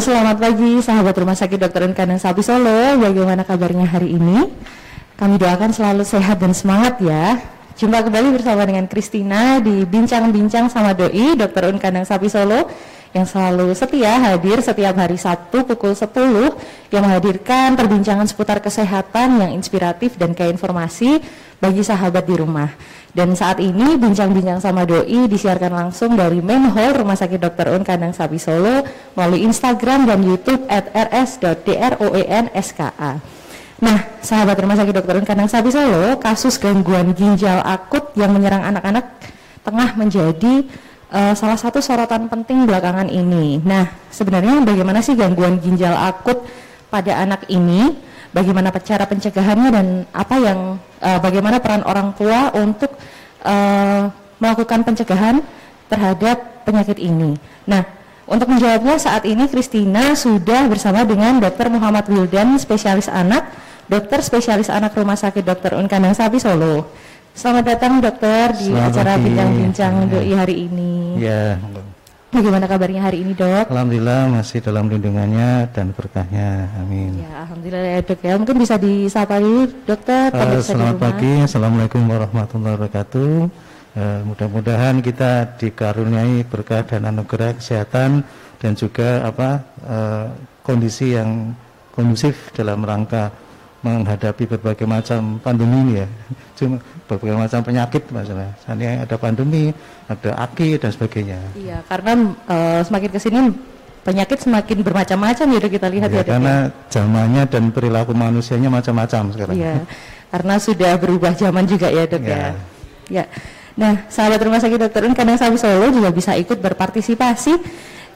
Selamat pagi sahabat Rumah Sakit Dr. Kandang Sapi Solo. Bagaimana kabarnya hari ini? Kami doakan selalu sehat dan semangat ya. Jumpa kembali bersama dengan Kristina di Bincang-Bincang sama Doi Dr. Un Kandang Sapi Solo yang selalu setia hadir setiap hari Sabtu pukul 10 yang menghadirkan perbincangan seputar kesehatan yang inspiratif dan kayak informasi bagi sahabat di rumah. Dan saat ini bincang-bincang sama doi disiarkan langsung dari main hall Rumah Sakit Dr. Un Kandang Sapi Solo melalui Instagram dan YouTube at rs.droenska. Nah, sahabat Rumah Sakit Dr. Un Kandang Sapi Solo, kasus gangguan ginjal akut yang menyerang anak-anak tengah menjadi uh, salah satu sorotan penting belakangan ini. Nah, sebenarnya bagaimana sih gangguan ginjal akut pada anak ini? Bagaimana cara pencegahannya dan apa yang uh, bagaimana peran orang tua untuk uh, melakukan pencegahan terhadap penyakit ini? Nah, untuk menjawabnya saat ini Kristina sudah bersama dengan Dr. Muhammad Wildan, spesialis anak, dokter spesialis anak Rumah Sakit Dr. Unkandang Sapi Solo. Selamat datang dokter di Selamat acara bincang-bincang ya. hari ini. Ya. Bagaimana kabarnya hari ini dok? Alhamdulillah masih dalam lindungannya dan berkahnya. Amin. Ya alhamdulillah ya dok ya. Mungkin bisa disapa dulu dokter. Uh, selamat pagi. Assalamualaikum warahmatullahi wabarakatuh. Uh, mudah-mudahan kita dikaruniai berkah dan anugerah kesehatan dan juga apa uh, kondisi yang kondusif dalam rangka menghadapi berbagai macam pandemi ini ya cuma berbagai macam penyakit masalah Ini ada pandemi ada aki dan sebagainya iya karena uh, semakin ke sini penyakit semakin bermacam-macam ya kita lihat ya, ya karena ya. zamannya dan perilaku manusianya macam-macam sekarang iya karena sudah berubah zaman juga ya dok ya, ya. ya. Nah, sahabat rumah sakit dokter kadang Sabi Solo juga bisa ikut berpartisipasi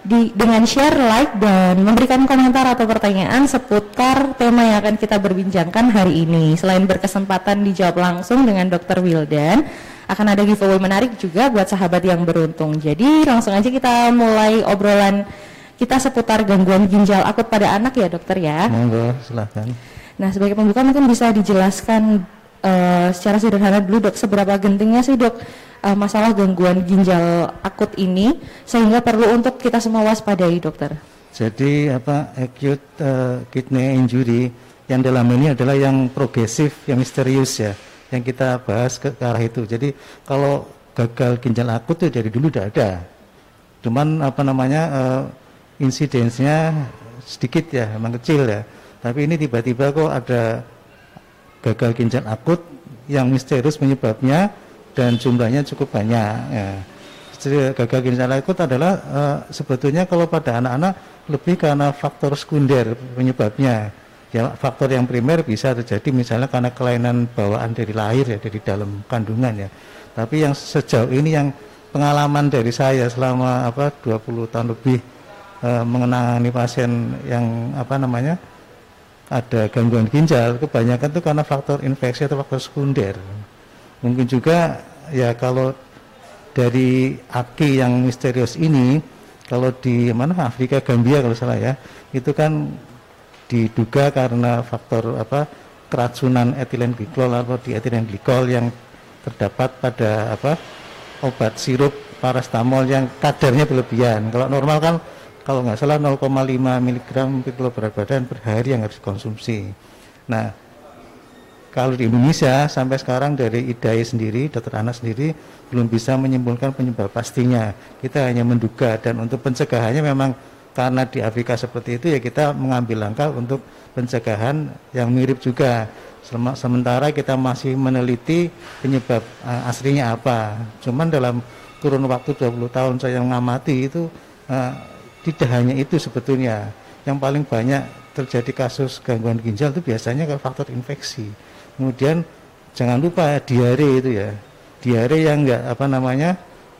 di, dengan share, like, dan memberikan komentar atau pertanyaan seputar tema yang akan kita berbincangkan hari ini. Selain berkesempatan dijawab langsung dengan Dr. Wildan, akan ada giveaway menarik juga buat sahabat yang beruntung. Jadi langsung aja kita mulai obrolan kita seputar gangguan ginjal akut pada anak ya dokter ya. Monggo, silahkan. Nah sebagai pembuka mungkin bisa dijelaskan uh, secara sederhana dulu dok, seberapa gentingnya sih dok uh, masalah gangguan ginjal akut ini sehingga perlu untuk kita semua waspadai dokter. Jadi apa acute uh, kidney injury yang dalam ini adalah yang progresif, yang misterius ya, yang kita bahas ke, ke arah itu. Jadi kalau gagal ginjal akut itu dari dulu sudah ada, cuman apa namanya uh, insidensnya sedikit ya, memang kecil ya. Tapi ini tiba-tiba kok ada gagal ginjal akut yang misterius penyebabnya dan jumlahnya cukup banyak. Ya. Gagal ginjal akut adalah uh, sebetulnya kalau pada anak-anak lebih karena faktor sekunder penyebabnya. Ya, faktor yang primer bisa terjadi misalnya karena kelainan bawaan dari lahir ya dari dalam kandungan ya. Tapi yang sejauh ini yang pengalaman dari saya selama apa 20 tahun lebih uh, mengenangani pasien yang apa namanya ada gangguan ginjal kebanyakan itu karena faktor infeksi atau faktor sekunder. Mungkin juga ya kalau dari aki yang misterius ini kalau di mana Afrika Gambia kalau salah ya itu kan diduga karena faktor apa keracunan etilen glikol atau di etilen glikol yang terdapat pada apa obat sirup parastamol yang kadarnya berlebihan. Kalau normal kan kalau nggak salah 0,5 mg per kilo berat badan per hari yang harus dikonsumsi nah kalau di Indonesia sampai sekarang dari IDAI sendiri, dokter anak sendiri belum bisa menyimpulkan penyebab pastinya. Kita hanya menduga dan untuk pencegahannya memang karena di Afrika seperti itu ya kita mengambil langkah untuk pencegahan yang mirip juga. Sementara kita masih meneliti penyebab uh, aslinya apa. Cuman dalam kurun waktu 20 tahun saya mengamati itu uh, tidak hanya itu sebetulnya. Yang paling banyak terjadi kasus gangguan ginjal itu biasanya faktor infeksi. Kemudian jangan lupa diare itu ya. Diare yang enggak apa namanya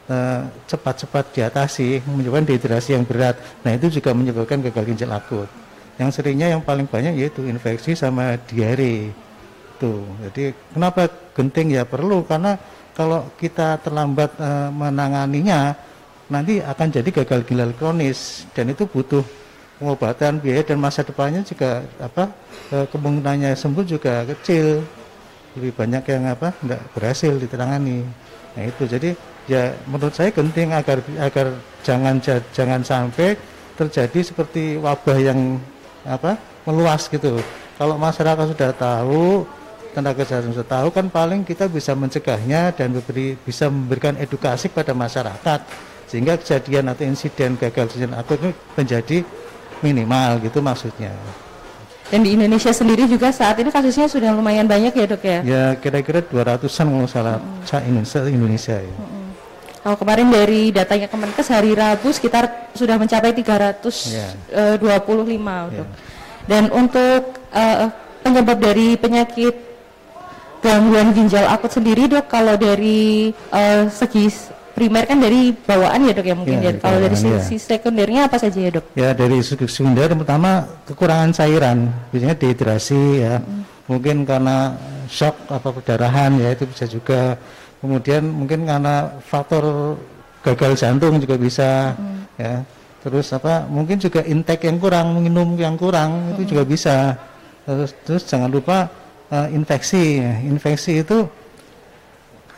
eh, cepat-cepat diatasi menyebabkan dehidrasi yang berat. Nah itu juga menyebabkan gagal ginjal akut. Yang seringnya yang paling banyak yaitu infeksi sama diare. Tuh jadi kenapa genting? Ya perlu. Karena kalau kita terlambat uh, menanganinya nanti akan jadi gagal ginjal kronis. Dan itu butuh pengobatan biaya dan masa depannya juga apa eh, kemungkinannya sembuh juga kecil. Lebih banyak yang apa tidak berhasil ditangani. Nah itu. Jadi ya menurut saya penting agar agar jangan jangan sampai terjadi seperti wabah yang apa meluas gitu. Kalau masyarakat sudah tahu, tenaga kesehatan sudah tahu kan paling kita bisa mencegahnya dan memberi, bisa memberikan edukasi pada masyarakat sehingga kejadian atau insiden gagal ginjal akut ini menjadi minimal gitu maksudnya. Dan di Indonesia sendiri juga saat ini kasusnya sudah lumayan banyak ya dok ya? Ya kira-kira 200-an kalau salah hmm. Indonesia ya. Hmm. Kalau kemarin dari datanya Kemenkes hari Rabu sekitar sudah mencapai 325 yeah. uh, dok. Dan untuk uh, penyebab dari penyakit gangguan ginjal akut sendiri dok, kalau dari uh, segi primer kan dari bawaan ya dok ya mungkin ya, ya. kalau dari sisi ya. sekundernya apa saja ya dok? Ya dari sisi sekunder pertama kekurangan cairan biasanya dehidrasi ya hmm. mungkin karena shock apa perdarahan ya itu bisa juga kemudian mungkin karena faktor gagal jantung juga bisa hmm. ya terus apa mungkin juga intake yang kurang minum yang kurang hmm. itu juga bisa terus terus jangan lupa uh, infeksi infeksi itu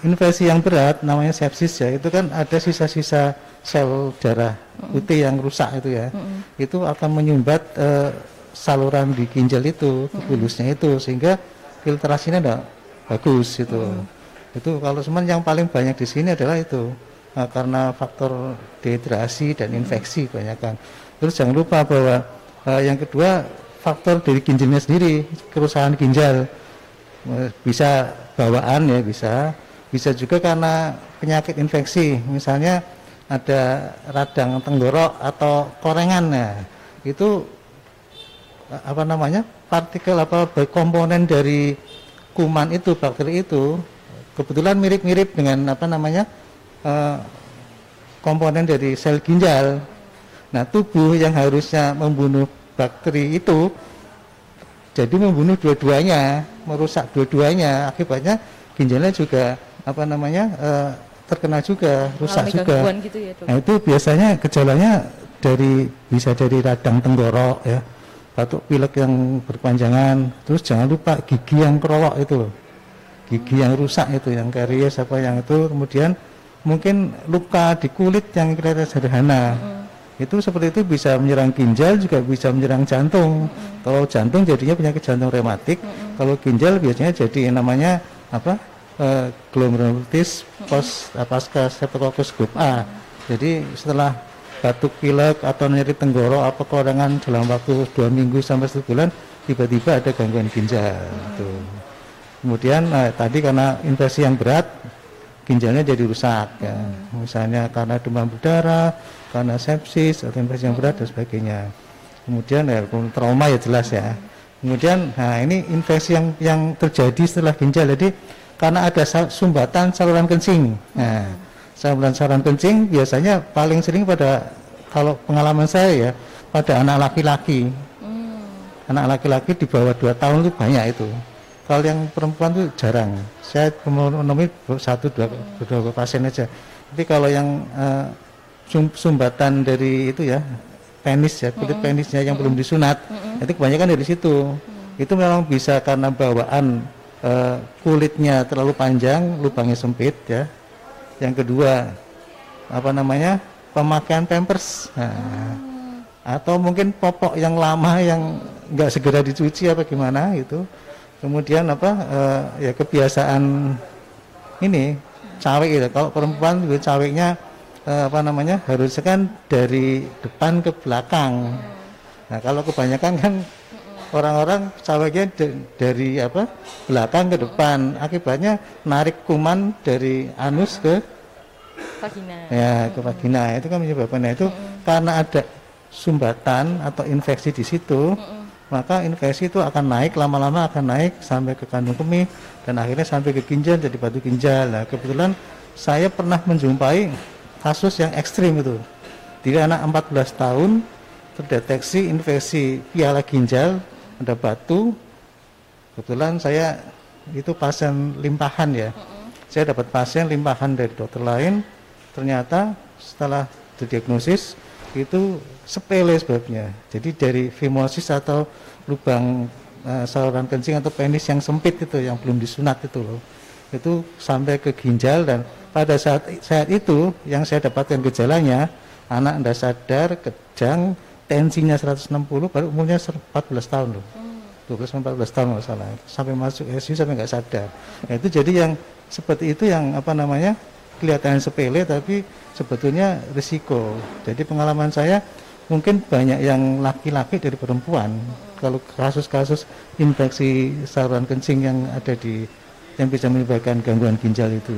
infeksi yang berat namanya sepsis ya itu kan ada sisa-sisa sel darah putih yang rusak itu ya. Mm. itu akan menyumbat uh, saluran di ginjal itu bulusnya itu sehingga filtrasinya tidak bagus itu mm. itu kalau cuman yang paling banyak di sini adalah itu. Nah, karena faktor dehidrasi dan infeksi banyak kan. Terus jangan lupa bahwa uh, yang kedua faktor dari ginjalnya sendiri kerusakan ginjal. Bisa bawaan ya bisa bisa juga karena penyakit infeksi. Misalnya ada radang tenggorok atau korengan. Ya itu apa namanya partikel apa komponen dari kuman itu bakteri itu kebetulan mirip-mirip dengan apa namanya eh, komponen dari sel ginjal. Nah tubuh yang harusnya membunuh bakteri itu jadi membunuh dua-duanya merusak dua-duanya. Akibatnya ginjalnya juga apa namanya uh, terkena juga rusak juga. gitu ya, nah itu biasanya gejalanya dari bisa dari radang tenggorok ya. Batuk pilek yang berpanjangan terus jangan lupa gigi yang kerolok itu loh. Gigi yang rusak itu yang karies apa yang itu. Kemudian mungkin luka di kulit yang kira-kira sederhana. Hmm. itu seperti itu bisa menyerang ginjal juga bisa menyerang jantung. Hmm. kalau jantung jadinya penyakit jantung rematik hmm. kalau ginjal biasanya jadi namanya apa uh, glomerulitis pos pasca streptococcus grup A. Jadi setelah batuk pilek atau nyeri tenggorok apa korangan dalam waktu dua minggu sampai satu bulan tiba-tiba ada gangguan ginjal. Gitu. Kemudian uh, tadi karena infeksi yang berat ginjalnya jadi rusak ya. Misalnya karena demam berdarah, karena sepsis atau infeksi yang berat dan sebagainya. Kemudian ya trauma ya jelas ya. Kemudian nah ini infeksi yang yang terjadi setelah ginjal jadi karena ada sumbatan saluran kencing. Nah, saluran saluran kencing biasanya paling sering pada kalau pengalaman saya ya pada anak laki-laki. Hmm. Anak laki-laki di bawah 2 tahun itu banyak itu. Kalau yang perempuan itu jarang. Saya menemui satu dua, dua pasien aja. Tapi kalau yang uh, sumbatan dari itu ya penis ya kulit -hmm. penisnya yang -hmm. belum disunat -hmm. itu kebanyakan dari situ. -hmm. Itu memang bisa karena bawaan uh, kulitnya terlalu panjang, lubangnya sempit ya. Yang kedua, apa namanya? pemakaian pampers. Nah, atau mungkin popok yang lama yang nggak segera dicuci apa gimana itu. Kemudian apa uh, ya kebiasaan ini cawek itu. Kalau perempuan juga caweknya uh, apa namanya? harusnya kan dari depan ke belakang. Nah, kalau kebanyakan kan orang-orang caweknya dari apa belakang ke depan. Akibatnya narik kuman dari anus ke vagina. Ya ke vagina. Itu kan menyebabkan. Nah, itu mm karena ada sumbatan atau infeksi di situ mm maka infeksi itu akan naik lama-lama akan naik sampai ke kandung kemih dan akhirnya sampai ke ginjal jadi batu ginjal. Nah kebetulan saya pernah menjumpai kasus yang ekstrim itu. Di anak 14 tahun terdeteksi infeksi piala ginjal ada batu. Kebetulan saya itu pasien limpahan ya. Saya dapat pasien limpahan dari dokter lain. Ternyata setelah didiagnosis itu sepele sebabnya. Jadi dari fimosis atau lubang uh, saluran kencing atau penis yang sempit itu yang belum disunat itu loh. Itu sampai ke ginjal dan pada saat saat itu yang saya dapatkan gejalanya anak tidak sadar kejang tensinya 160 baru umurnya 14 tahun loh. 12 14 tahun nggak salah. Sampai masuk SU sampai nggak sadar. Nah, itu jadi yang seperti itu yang apa namanya kelihatan sepele tapi sebetulnya risiko. Jadi pengalaman saya mungkin banyak yang laki-laki dari perempuan. Kalau kasus-kasus infeksi saluran kencing yang ada di yang bisa menyebabkan gangguan ginjal itu.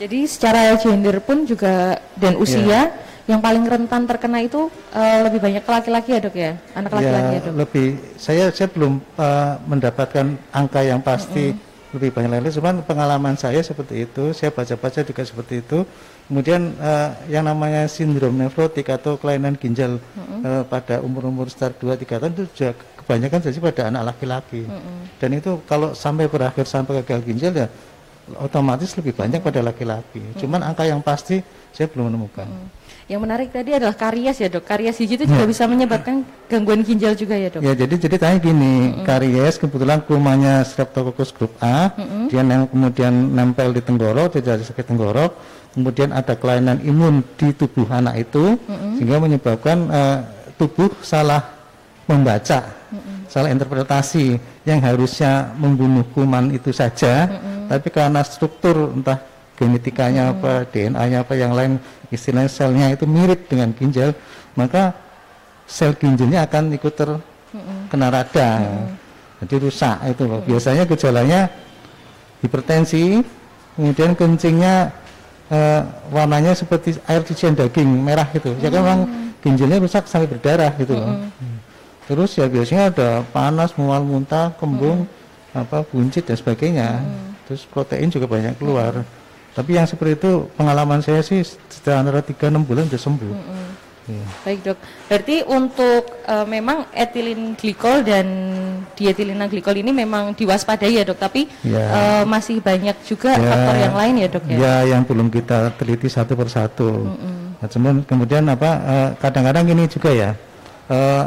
Jadi secara gender pun juga dan usia yeah yang paling rentan terkena itu uh, lebih banyak laki-laki ya dok ya anak laki-laki ya, ya dok lebih saya saya belum uh, mendapatkan angka yang pasti mm -hmm. lebih banyak lagi cuman pengalaman saya seperti itu saya baca-baca juga seperti itu kemudian uh, yang namanya sindrom nefrotik atau kelainan ginjal mm -hmm. uh, pada umur-umur start 2-3 tahun itu juga kebanyakan jadi pada anak laki-laki mm -hmm. dan itu kalau sampai berakhir sampai gagal ginjal ya otomatis lebih banyak pada laki-laki mm -hmm. cuman angka yang pasti saya belum menemukan mm -hmm. Yang menarik tadi adalah karies ya dok. Karies gigi itu juga ya. bisa menyebabkan gangguan ginjal juga ya dok. Ya jadi jadi tanya gini, mm -hmm. karies kebetulan kumannya Streptococcus grup A, mm -hmm. dia yang kemudian nempel di tenggorok, jadi sakit tenggorok, kemudian ada kelainan imun di tubuh anak itu, mm -hmm. sehingga menyebabkan uh, tubuh salah membaca, mm -hmm. salah interpretasi yang harusnya membunuh kuman itu saja, mm -hmm. tapi karena struktur entah genetikanya hmm. apa, DNA-nya apa yang lain, istilahnya selnya itu mirip dengan ginjal, maka sel ginjalnya akan ikut terkena hmm. radang. Hmm. Jadi rusak itu. Hmm. Biasanya gejalanya hipertensi, kemudian kencingnya uh, warnanya seperti air cucian daging merah gitu. Hmm. Ya kan memang hmm. ginjalnya rusak sampai berdarah gitu loh. Hmm. Terus ya biasanya ada panas, mual, muntah, kembung, hmm. apa buncit dan sebagainya. Hmm. Terus protein juga banyak keluar. Tapi yang seperti itu pengalaman saya sih setelah antara 3-6 bulan sudah sembuh. Mm -hmm. ya. Baik dok, berarti untuk uh, memang etilin glikol dan dietilina glikol ini memang diwaspadai ya dok, tapi ya. uh, masih banyak juga ya, faktor yang lain ya dok ya? Ya, yang belum kita teliti satu persatu. Mm -hmm. nah, cuman kemudian apa, eh, kadang-kadang uh, ini juga ya, uh,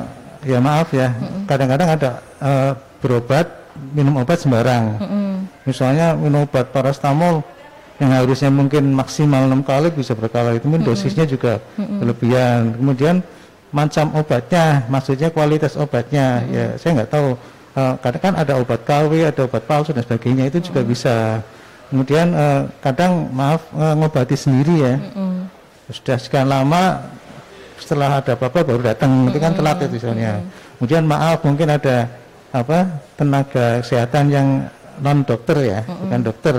ya maaf ya, kadang-kadang mm -hmm. ada uh, berobat minum obat sembarang. Mm -hmm. Misalnya minum obat parastamol yang harusnya mungkin maksimal enam kali bisa berkali itu mungkin dosisnya juga berlebihan. Kemudian macam obatnya maksudnya kualitas obatnya ya saya nggak tahu. Uh, kadang kan ada obat KW ada obat palsu dan sebagainya itu juga bisa. Kemudian uh, kadang maaf uh, ngobati sendiri ya. Sudah sekian lama setelah ada apa-apa baru datang itu kan telat itu misalnya mm-hmm. kemudian maaf mungkin ada apa tenaga kesehatan yang non dokter ya bukan dokter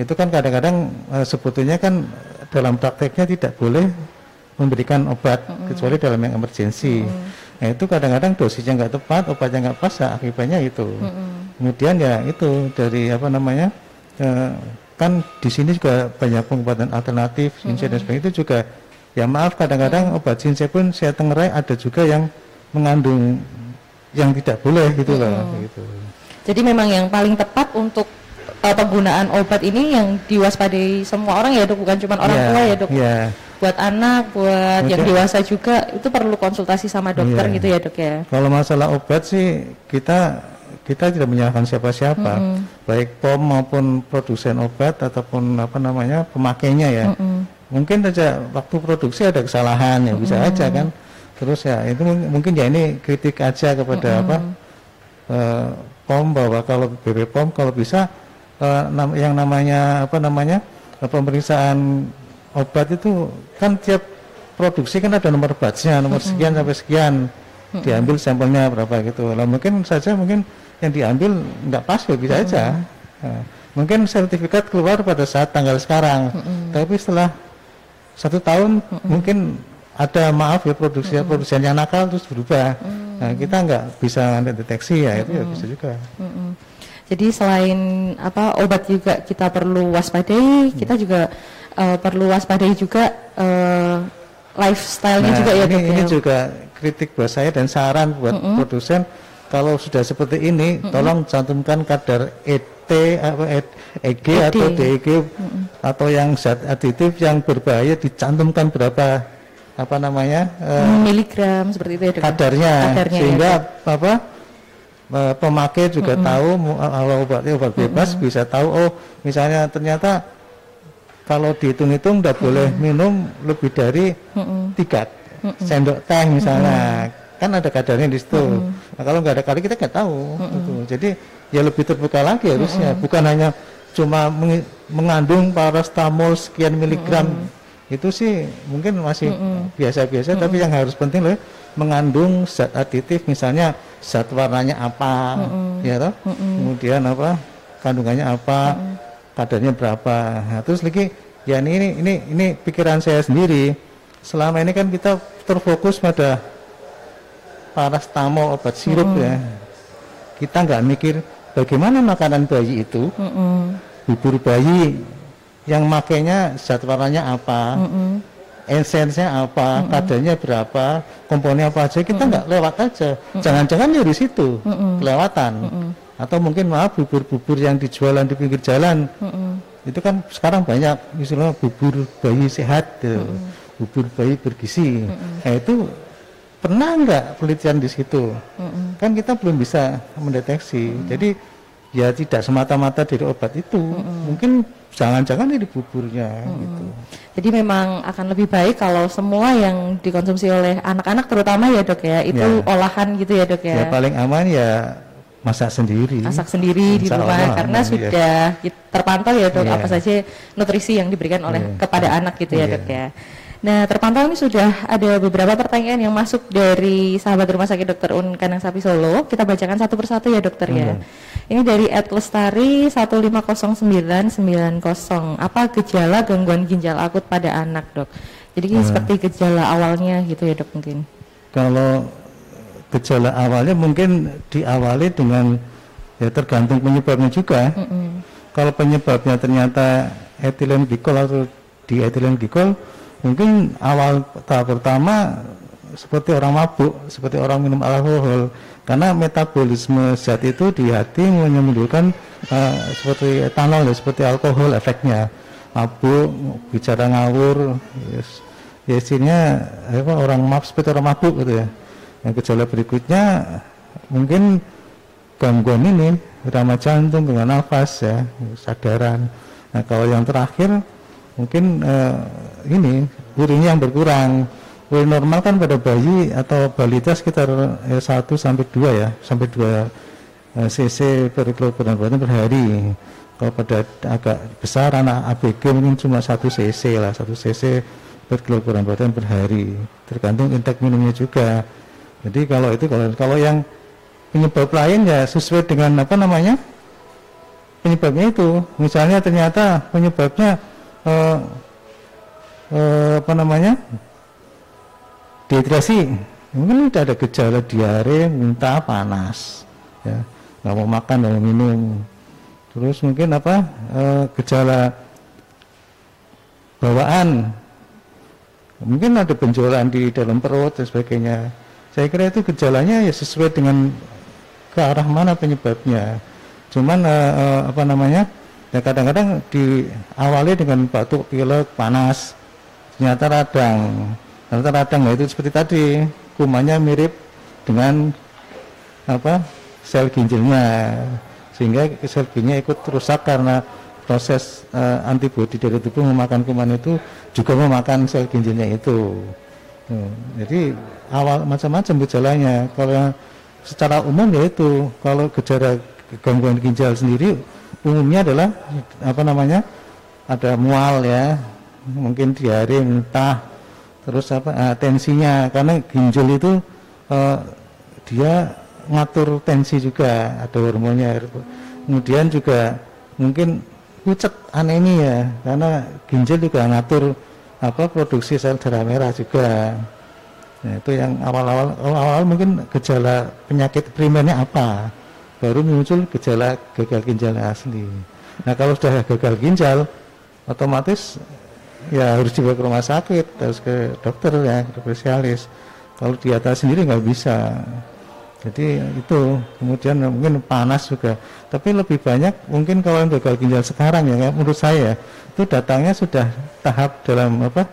itu kan kadang-kadang e, sebetulnya kan dalam prakteknya tidak boleh memberikan obat mm -hmm. kecuali dalam yang emergensi. Mm -hmm. Nah itu kadang-kadang dosisnya nggak tepat, obatnya nggak pas, ya, akibatnya itu. Mm -hmm. Kemudian ya itu dari apa namanya e, kan di sini juga banyak pengobatan alternatif, sinsai mm -hmm. dan sebagainya itu juga ya maaf kadang-kadang mm -hmm. obat sinsai pun saya tengerai ada juga yang mengandung yang tidak boleh gitu mm -hmm. lah. Gitu. Jadi memang yang paling tepat untuk uh, penggunaan obat ini yang diwaspadai semua orang ya dok, bukan cuma orang yeah, tua ya dok. Yeah. Buat anak, buat yang dewasa juga itu perlu konsultasi sama dokter yeah. gitu ya dok ya. Kalau masalah obat sih kita kita tidak menyalahkan siapa-siapa, mm -hmm. baik POM maupun produsen obat ataupun apa namanya pemakainya ya. Mm -hmm. Mungkin saja waktu produksi ada kesalahan ya bisa mm -hmm. aja kan. Terus ya itu mungkin ya ini kritik aja kepada mm -hmm. apa uh, POM bahwa kalau BP POM kalau bisa uh, yang namanya apa namanya uh, pemeriksaan obat itu kan tiap produksi kan ada nomor batchnya nomor sekian sampai sekian. Diambil sampelnya berapa gitu. Lah mungkin saja mungkin yang diambil nggak pas ya bisa aja. Nah, mungkin sertifikat keluar pada saat tanggal sekarang. Tapi setelah satu tahun mungkin ada maaf ya produksi mm produksi yang nakal terus berubah. Nah kita nggak bisa deteksi ya itu ya bisa juga jadi selain apa obat juga kita perlu waspadai, hmm. kita juga uh, perlu waspadai juga uh, lifestyle-nya nah, juga ya ini, ini ya. juga kritik buat saya dan saran buat mm -hmm. produsen kalau sudah seperti ini mm -hmm. tolong cantumkan kadar ET apa EG ED. atau DEG mm -hmm. atau yang zat aditif yang berbahaya dicantumkan berapa apa namanya uh, miligram seperti itu ya kadarnya, kadarnya sehingga ya, apa pemakai juga mm -hmm. tahu kalau obatnya obat bebas mm -hmm. bisa tahu oh misalnya ternyata kalau dihitung-hitung tidak mm -hmm. boleh minum lebih dari -hmm. tiga mm -mm. sendok teh misalnya mm -mm. kan ada kadarnya di situ mm -mm. nah kalau nggak ada kali kita nggak tahu mm -mm. gitu jadi ya lebih terbuka lagi harusnya mm -mm. bukan hanya cuma meng mengandung parastamol sekian miligram mm -mm itu sih mungkin masih biasa-biasa mm -mm. tapi yang harus penting loh mengandung zat aditif misalnya zat warnanya apa mm ya toh? Mm kemudian apa kandungannya apa mm kadarnya berapa. Nah, terus lagi ya ini ini ini pikiran saya sendiri. Selama ini kan kita terfokus pada parastamol obat sirup mm ya. Kita nggak mikir bagaimana makanan bayi itu. Mm bubur bayi yang makainya zat warnanya apa, mm. Esensnya apa, mm -hmm. kadarnya berapa, komponennya apa aja, kita nggak mm -hmm. lewat aja. Jangan-jangan mm -hmm. di situ mm -hmm. kelewatan. Mm -hmm. Atau mungkin maaf bubur-bubur yang dijualan di pinggir jalan, mm -hmm. itu kan sekarang banyak misalnya bubur bayi sehat, mm -hmm. bubur bayi bergizi. Mm -hmm. Nah itu pernah nggak penelitian di situ? Mm -hmm. Kan kita belum bisa mendeteksi. Mm -hmm. Jadi ya tidak semata-mata dari obat itu mm -hmm. mungkin jangan-jangan dari buburnya mm -hmm. gitu jadi memang akan lebih baik kalau semua yang dikonsumsi oleh anak-anak terutama ya dok ya itu ya. olahan gitu ya dok ya ya paling aman ya masak sendiri masak sendiri di rumah Allah, karena ya. sudah terpantau ya dok ya. apa saja nutrisi yang diberikan oleh ya. kepada anak gitu ya, ya dok ya Nah, terpantau ini sudah ada beberapa pertanyaan yang masuk dari sahabat rumah sakit Dokter Un Kanang Sapi Solo. Kita bacakan satu persatu ya dokter ya. Ini dari Ed Lestari 150990. Apa gejala gangguan ginjal akut pada anak dok? Jadi ini seperti gejala awalnya gitu ya dok mungkin. Kalau gejala awalnya mungkin diawali dengan ya tergantung penyebabnya juga. Mm -mm. Kalau penyebabnya ternyata etilen glikol atau di etilen glikol mungkin awal tahap pertama seperti orang mabuk, seperti orang minum alkohol, karena metabolisme zat itu di hati menimbulkan uh, seperti etanol ya, seperti alkohol efeknya, mabuk, bicara ngawur, yes. ya isinya apa, orang mabuk seperti orang mabuk gitu ya. Yang gejala berikutnya mungkin gangguan ini, irama jantung, dengan nafas ya, sadaran. Nah kalau yang terakhir mungkin uh, ini urinnya yang berkurang. Urin normal kan pada bayi atau balita sekitar eh, 1 sampai 2 ya sampai 2 eh, cc per kilogram badan per hari. Kalau pada agak besar anak ABG mungkin cuma 1 cc lah 1 cc per kilogram badan per hari. Tergantung intake minumnya juga. Jadi kalau itu kalau kalau yang penyebab lain ya sesuai dengan apa namanya penyebabnya itu. Misalnya ternyata penyebabnya uh, uh, apa namanya? Dehidrasi. Mungkin udah ada gejala diare muntah panas ya. Nggak mau makan nggak mau minum. Terus mungkin apa? Uh, gejala bawaan. Mungkin ada benjolan di dalam perut dan sebagainya. Saya kira itu gejalanya ya sesuai dengan ke arah mana penyebabnya. Cuman uh, uh, apa namanya ya kadang-kadang diawali dengan batuk pilek panas. Ternyata radang. Ternyata radang itu seperti tadi kumannya mirip dengan apa sel ginjalnya. Sehingga sel ginjalnya ikut rusak karena proses uh, antibodi dari tubuh memakan kuman itu juga memakan sel ginjalnya itu. Hmm, jadi awal macam-macam gejalanya. Kalau secara umum yaitu kalau gejala gangguan ginjal sendiri umumnya adalah apa namanya ada mual ya. Mungkin diare muntah terus apa uh, tensinya. Karena ginjal itu uh, dia ngatur tensi juga ada hormonnya. Kemudian juga mungkin pucat anemia karena ginjal juga ngatur apa produksi sel darah merah juga. Nah, itu yang awal-awal awal-awal mungkin gejala penyakit primernya apa baru muncul gejala gagal ginjal asli. Nah kalau sudah gagal ginjal, otomatis ya harus dibawa ke rumah sakit, harus ke dokter ya, ke spesialis. Kalau di atas sendiri nggak bisa. Jadi itu kemudian mungkin panas juga. Tapi lebih banyak mungkin kalau yang gagal ginjal sekarang ya, menurut saya itu datangnya sudah tahap dalam apa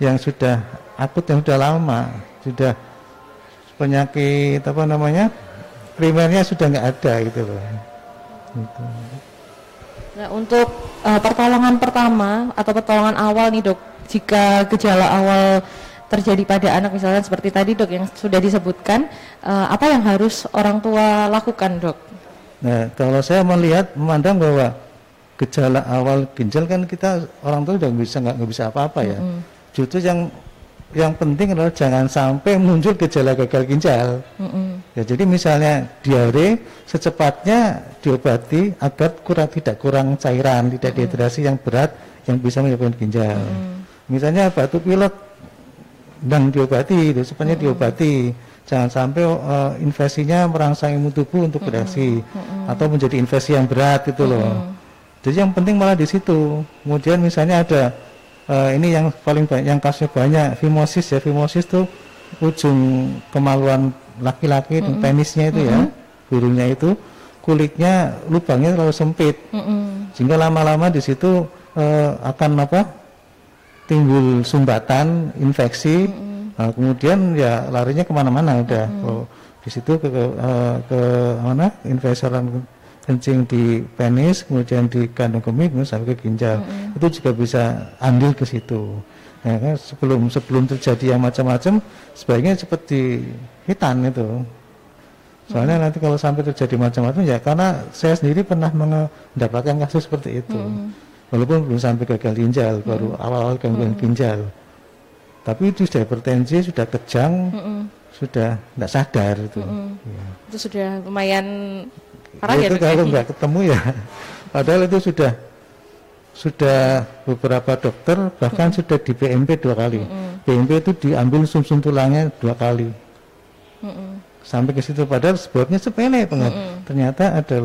yang sudah akut yang sudah lama, sudah penyakit apa namanya primernya sudah nggak ada gitu loh. Gitu. Nah untuk uh, pertolongan pertama atau pertolongan awal nih dok, jika gejala awal terjadi pada anak misalnya seperti tadi dok yang sudah disebutkan, uh, apa yang harus orang tua lakukan dok? Nah, kalau saya melihat memandang bahwa gejala awal ginjal kan kita orang tua udah bisa nggak bisa apa-apa ya. Mm -hmm. Justru yang yang penting adalah jangan sampai muncul gejala gagal ginjal. Mm -hmm. Ya, jadi misalnya diare secepatnya diobati agar kurang tidak kurang cairan, tidak mm -hmm. dehidrasi yang berat yang bisa menyebabkan ginjal. Mm -hmm. Misalnya batuk pilek dan diobati, itu sebenarnya mm -hmm. diobati. Jangan sampai uh, infeksinya merangsang imun tubuh untuk bereaksi mm -hmm. atau menjadi infeksi yang berat itu loh. Mm -hmm. Jadi yang penting malah di situ. Kemudian misalnya ada uh, ini yang paling banyak yang kasusnya banyak fimosis ya fimosis tuh ujung kemaluan laki-laki mm -hmm. penisnya itu mm -hmm. ya birunya itu kulitnya lubangnya terlalu sempit mm -hmm. sehingga lama-lama di situ uh, akan apa timbul sumbatan infeksi mm -hmm. nah, kemudian ya larinya ke mana-mana udah mm -hmm. oh, di situ ke, ke, uh, ke mana infeksi kencing di penis, kemudian di kandung kemih, kemudian sampai ke ginjal. Mm-hmm. Itu juga bisa andil ke situ. Ya, kan? sebelum sebelum terjadi yang macam-macam, sebaiknya seperti hitan itu. Soalnya mm-hmm. nanti kalau sampai terjadi macam-macam ya karena saya sendiri pernah mendapatkan kasus seperti itu. Mm-hmm. Walaupun belum sampai gagal ginjal, mm-hmm. baru awal-awal gangguan mm-hmm. ginjal. Tapi itu sudah hipertensi, sudah kejang, mm-hmm. sudah tidak sadar itu. Mm-hmm. Ya. Itu sudah lumayan Parah itu ya, kalau nggak ketemu ya, padahal itu sudah sudah beberapa dokter bahkan hmm. sudah di BMP dua kali. Hmm. BMP itu diambil sumsum -sum tulangnya dua kali. Hmm. Sampai ke situ padahal sebabnya sepele banget. Hmm. Ternyata ada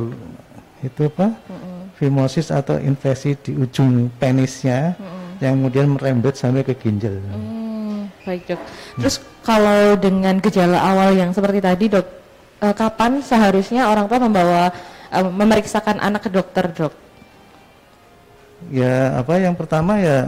itu apa? Hmm. Fimosis atau infeksi di ujung penisnya hmm. yang kemudian merembet sampai ke ginjal. Hmm. Baik dok. Terus hmm. kalau dengan gejala awal yang seperti tadi dok, uh, kapan seharusnya orang tua membawa uh, memeriksakan anak ke dokter dok? Ya apa yang pertama ya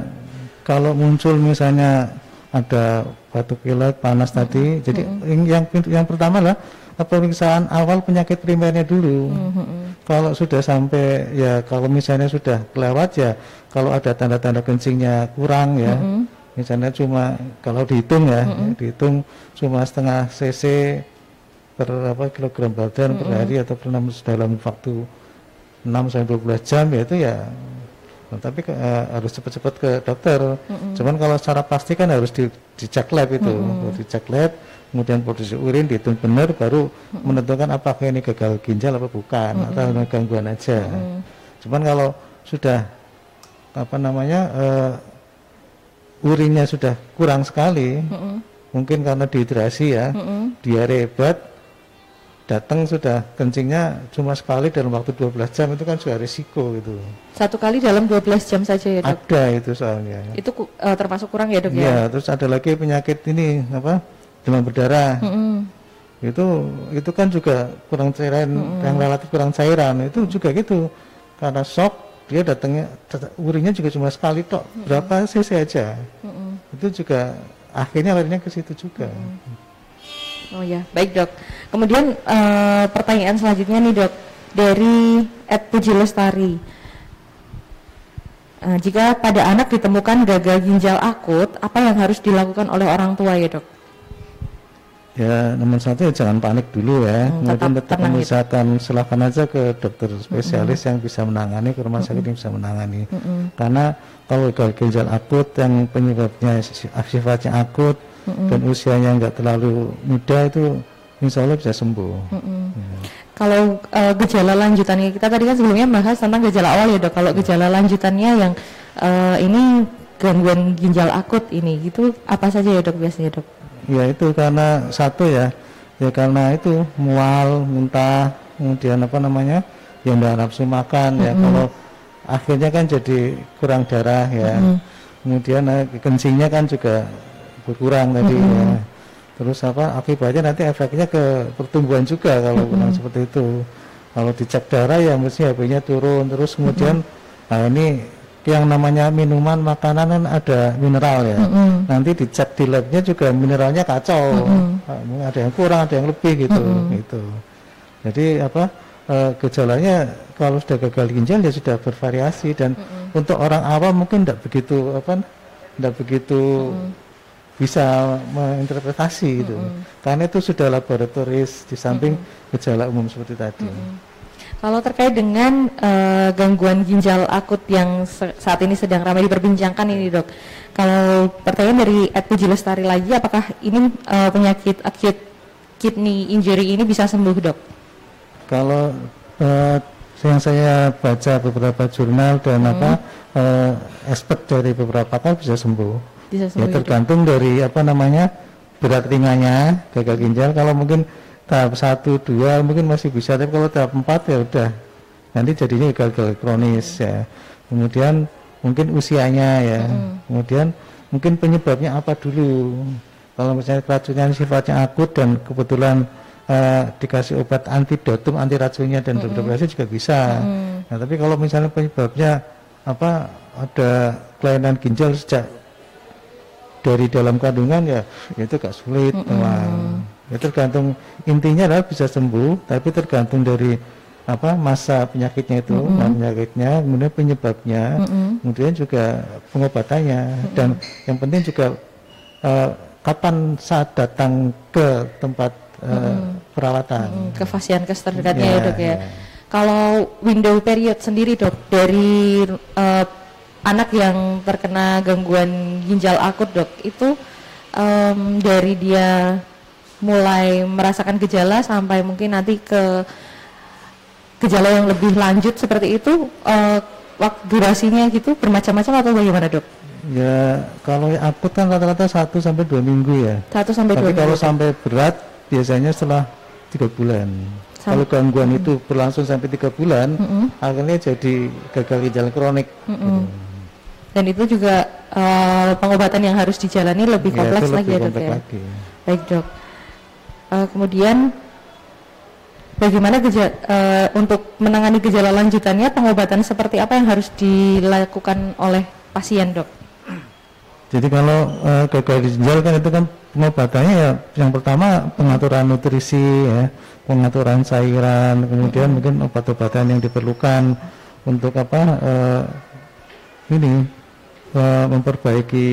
kalau muncul misalnya ada batuk pilek panas tadi, jadi mm -hmm. yang yang pertama lah pemeriksaan awal penyakit primernya dulu. Mm -hmm. Kalau sudah sampai ya kalau misalnya sudah kelewat ya kalau ada tanda-tanda kencingnya kurang ya. Mm -hmm. Misalnya cuma kalau dihitung ya, mm -hmm. dihitung cuma setengah cc per apa kilogram badan mm -hmm. per hari atau per dalam waktu 6 sampai 12 jam ya itu ya nah, tapi uh, harus cepat-cepat ke dokter. Mm -hmm. Cuman kalau secara pasti kan harus di, dicek lab itu, mm -hmm. dicek lab, kemudian produksi urin dihitung benar baru mm -hmm. menentukan apakah ini gagal ginjal apa bukan mm -hmm. atau gangguan aja. Mm -hmm. Cuman kalau sudah apa namanya uh, urinnya sudah kurang sekali, mm -hmm. mungkin karena dehidrasi ya, mm -hmm. diare hebat, datang sudah kencingnya cuma sekali dalam waktu 12 jam itu kan sudah risiko gitu. Satu kali dalam 12 jam saja ya dok? Ada itu soalnya. Itu uh, termasuk kurang ya dok ya? Iya, terus ada lagi penyakit ini apa demam berdarah. Mm -hmm. Itu itu kan juga kurang cairan mm -hmm. yang relatif kurang cairan itu juga gitu karena shock dia datangnya urinnya juga cuma sekali tok mm -hmm. berapa cc aja. Mm -hmm. Itu juga akhirnya larinya ke situ juga. Mm -hmm. Oh ya, baik dok. Kemudian uh, pertanyaan selanjutnya nih dok dari Ed Puji Lestari. Uh, jika pada anak ditemukan gagal ginjal akut, apa yang harus dilakukan oleh orang tua ya dok? Ya nomor satu ya jangan panik dulu ya. Hmm, Kemudian tetap, tetap misalkan gitu. silahkan aja ke dokter spesialis -hmm. yang bisa menangani, ke rumah sakit -hmm. yang bisa menangani. -hmm. Karena kalau gagal ginjal akut yang penyebabnya sifatnya akut, mm-hmm. dan usianya nggak terlalu muda itu insya Allah bisa sembuh. Mm-hmm. Ya. Kalau uh, gejala lanjutannya kita tadi kan sebelumnya bahas tentang gejala awal ya dok. Kalau gejala lanjutannya yang uh, ini gangguan ginjal akut ini itu apa saja ya dok biasanya dok? Ya itu karena satu ya, ya karena itu mual, muntah, kemudian apa namanya, yang tidak nafsu makan mm-hmm. ya. Kalau akhirnya kan jadi kurang darah ya. Mm-hmm. Kemudian uh, kencingnya kan juga berkurang tadi mm -hmm. ya. Terus apa akibatnya nanti efeknya ke pertumbuhan juga kalau mm -hmm. seperti itu. Kalau dicek darah ya mesti HB-nya turun terus kemudian mm -hmm. nah ini yang namanya minuman makanan kan ada mineral ya. Mm -hmm. Nanti dicek di labnya juga mineralnya kacau. Mm -hmm. Ada yang kurang, ada yang lebih gitu mm -hmm. gitu. Jadi apa e, gejalanya kalau sudah gagal ginjal ya sudah bervariasi dan mm -hmm. untuk orang awam mungkin tidak begitu apa tidak begitu mm -hmm bisa menginterpretasi gitu. Karena itu sudah laboratoris di samping gejala umum seperti tadi. Kalau terkait dengan eh, gangguan ginjal akut yang saat ini sedang ramai diperbincangkan ini dok, kalau pertanyaan dari Ed Puji Lestari lagi, apakah ini eh, penyakit acute kidney injury ini bisa sembuh dok? Kalau eh, yang saya baca beberapa jurnal dan apa eh, expert dari beberapa pakar bisa sembuh. Bisa Ya tergantung dari apa namanya berat ringannya gagal ginjal. Kalau mungkin tahap satu dua mungkin masih bisa, tapi kalau tahap empat ya udah nanti jadinya gagal kronis ya. Kemudian mungkin usianya ya. Kemudian mungkin penyebabnya apa dulu. Kalau misalnya keracunan sifatnya akut dan kebetulan eh, dikasih obat antidotum anti racunnya dan berdepresi juga bisa. Nah, tapi kalau misalnya penyebabnya apa ada kelainan ginjal sejak dari dalam kandungan ya itu gak sulit memang. Ya tergantung intinya adalah bisa sembuh, tapi tergantung dari apa masa penyakitnya itu, nah, penyakitnya, kemudian penyebabnya, kemudian juga pengobatannya, dan yang penting juga eh, kapan saat datang ke tempat eh, perawatan. Hmm, ke fasiankes terdekatnya ya, Ya, dok ya. ya. Kalau window period sendiri dok dari eh, anak yang terkena gangguan ginjal akut dok itu em, dari dia mulai merasakan gejala sampai mungkin nanti ke gejala yang lebih lanjut seperti itu eh, waktu durasinya gitu bermacam-macam atau bagaimana dok? Ya kalau akut kan rata-rata 1 sampai dua minggu ya. Satu sampai dua Tapi kalau minggu. sampai berat biasanya setelah tiga bulan. Sam- Kalau gangguan itu berlangsung sampai tiga bulan, akhirnya jadi gagal ginjal kronik. Mm-mm. Dan itu juga eh, pengobatan yang harus dijalani lebih Ya, kompleks itu lagi lebih ya dok ya. lagi. Baik dok. Eh, kemudian bagaimana geja- eh, untuk menangani gejala lanjutannya pengobatan seperti apa yang harus dilakukan oleh pasien dok? Jadi kalau eh, gagal ginjal kan itu kan pengobatannya ya yang pertama pengaturan nutrisi ya, pengaturan cairan, kemudian mungkin obat-obatan yang diperlukan untuk apa eh, ini eh, memperbaiki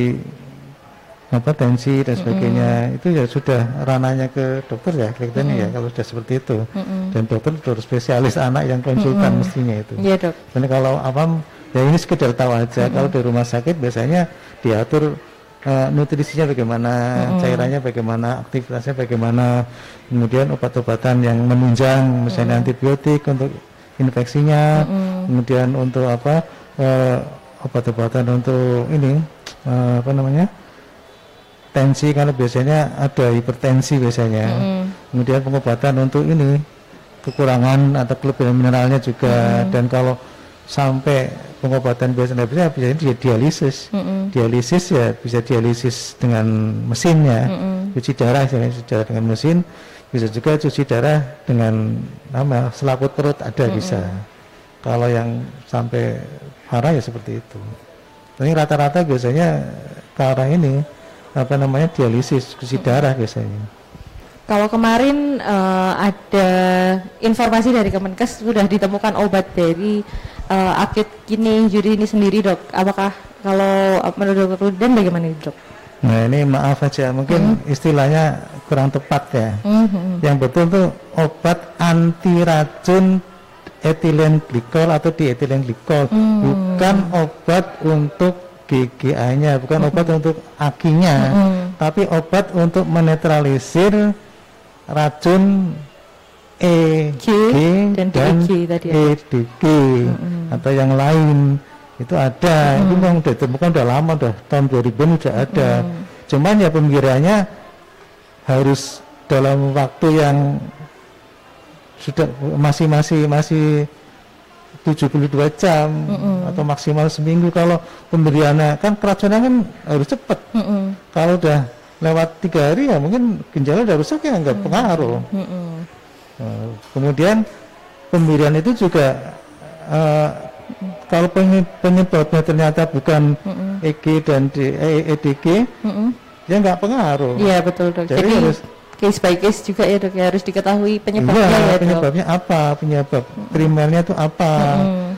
apa tensi dan sebagainya. Itu ya sudah ranahnya ke dokter ya kelihatannya ya kalau sudah seperti itu. Dan dokter dokter spesialis anak yang konsultan mestinya itu. Iya dok. Dan kalau apa ya ini sekedar tahu aja. Kalau di rumah sakit biasanya diatur eh, nutrisinya bagaimana, cairannya bagaimana, aktivitasnya bagaimana, kemudian obat-obatan yang menunjang misalnya antibiotik untuk infeksinya, kemudian untuk apa eh, obat-obatan untuk ini eh, apa namanya tensi. Karena biasanya ada hipertensi biasanya, kemudian pengobatan untuk ini kekurangan atau kelebihan mineralnya juga. Dan kalau sampai pengobatan biasanya bisa bisa dia dialisis dialisis ya bisa dialisis dengan mesin ya cuci darah misalnya cuci darah dengan mesin. Bisa juga cuci darah dengan nama selaput perut ada bisa. Kalau yang sampai parah ya seperti itu tapi rata-rata biasanya ke arah ini apa namanya dialisis cuci darah biasanya Kalau kemarin eh, ada informasi dari Kemenkes sudah ditemukan obat dari eh, acute kidney injury ini sendiri dok. Apakah kalau eh, menurut Dr. Rudan bagaimana ini, dok? Nah ini maaf aja, mungkin istilahnya kurang tepat ya. Mhm. Yang betul tuh obat anti racun etilen glikol atau dietilen glikol, bukan obat untuk GGA-nya, bukan obat untuk akinya, tapi obat untuk menetralisir racun E, G dan dan DEG tadi ya. EDG atau yang lain. Itu ada. Itu memang udah ditemukan udah lama udah tahun 2000 udah ada. Cuman ya pemikirannya harus dalam waktu yang sudah masih masih masih 72 jam atau maksimal seminggu kalau pemberiannya kan keracunan kan harus cepat Mm-mm. kalau udah lewat tiga hari ya mungkin ginjalnya udah rusak ya nggak pengaruh Mm-mm. Nah, kemudian pemberian itu juga eh, kalau penye- penyebabnya ternyata bukan EG dan D, eh, EDG Mm-mm. ya nggak pengaruh Iya betul dok. Jadi Jadi, harus- case by case juga ya dok ya harus diketahui penyebabnya Iya, ya dok. penyebabnya apa penyebab primernya itu apa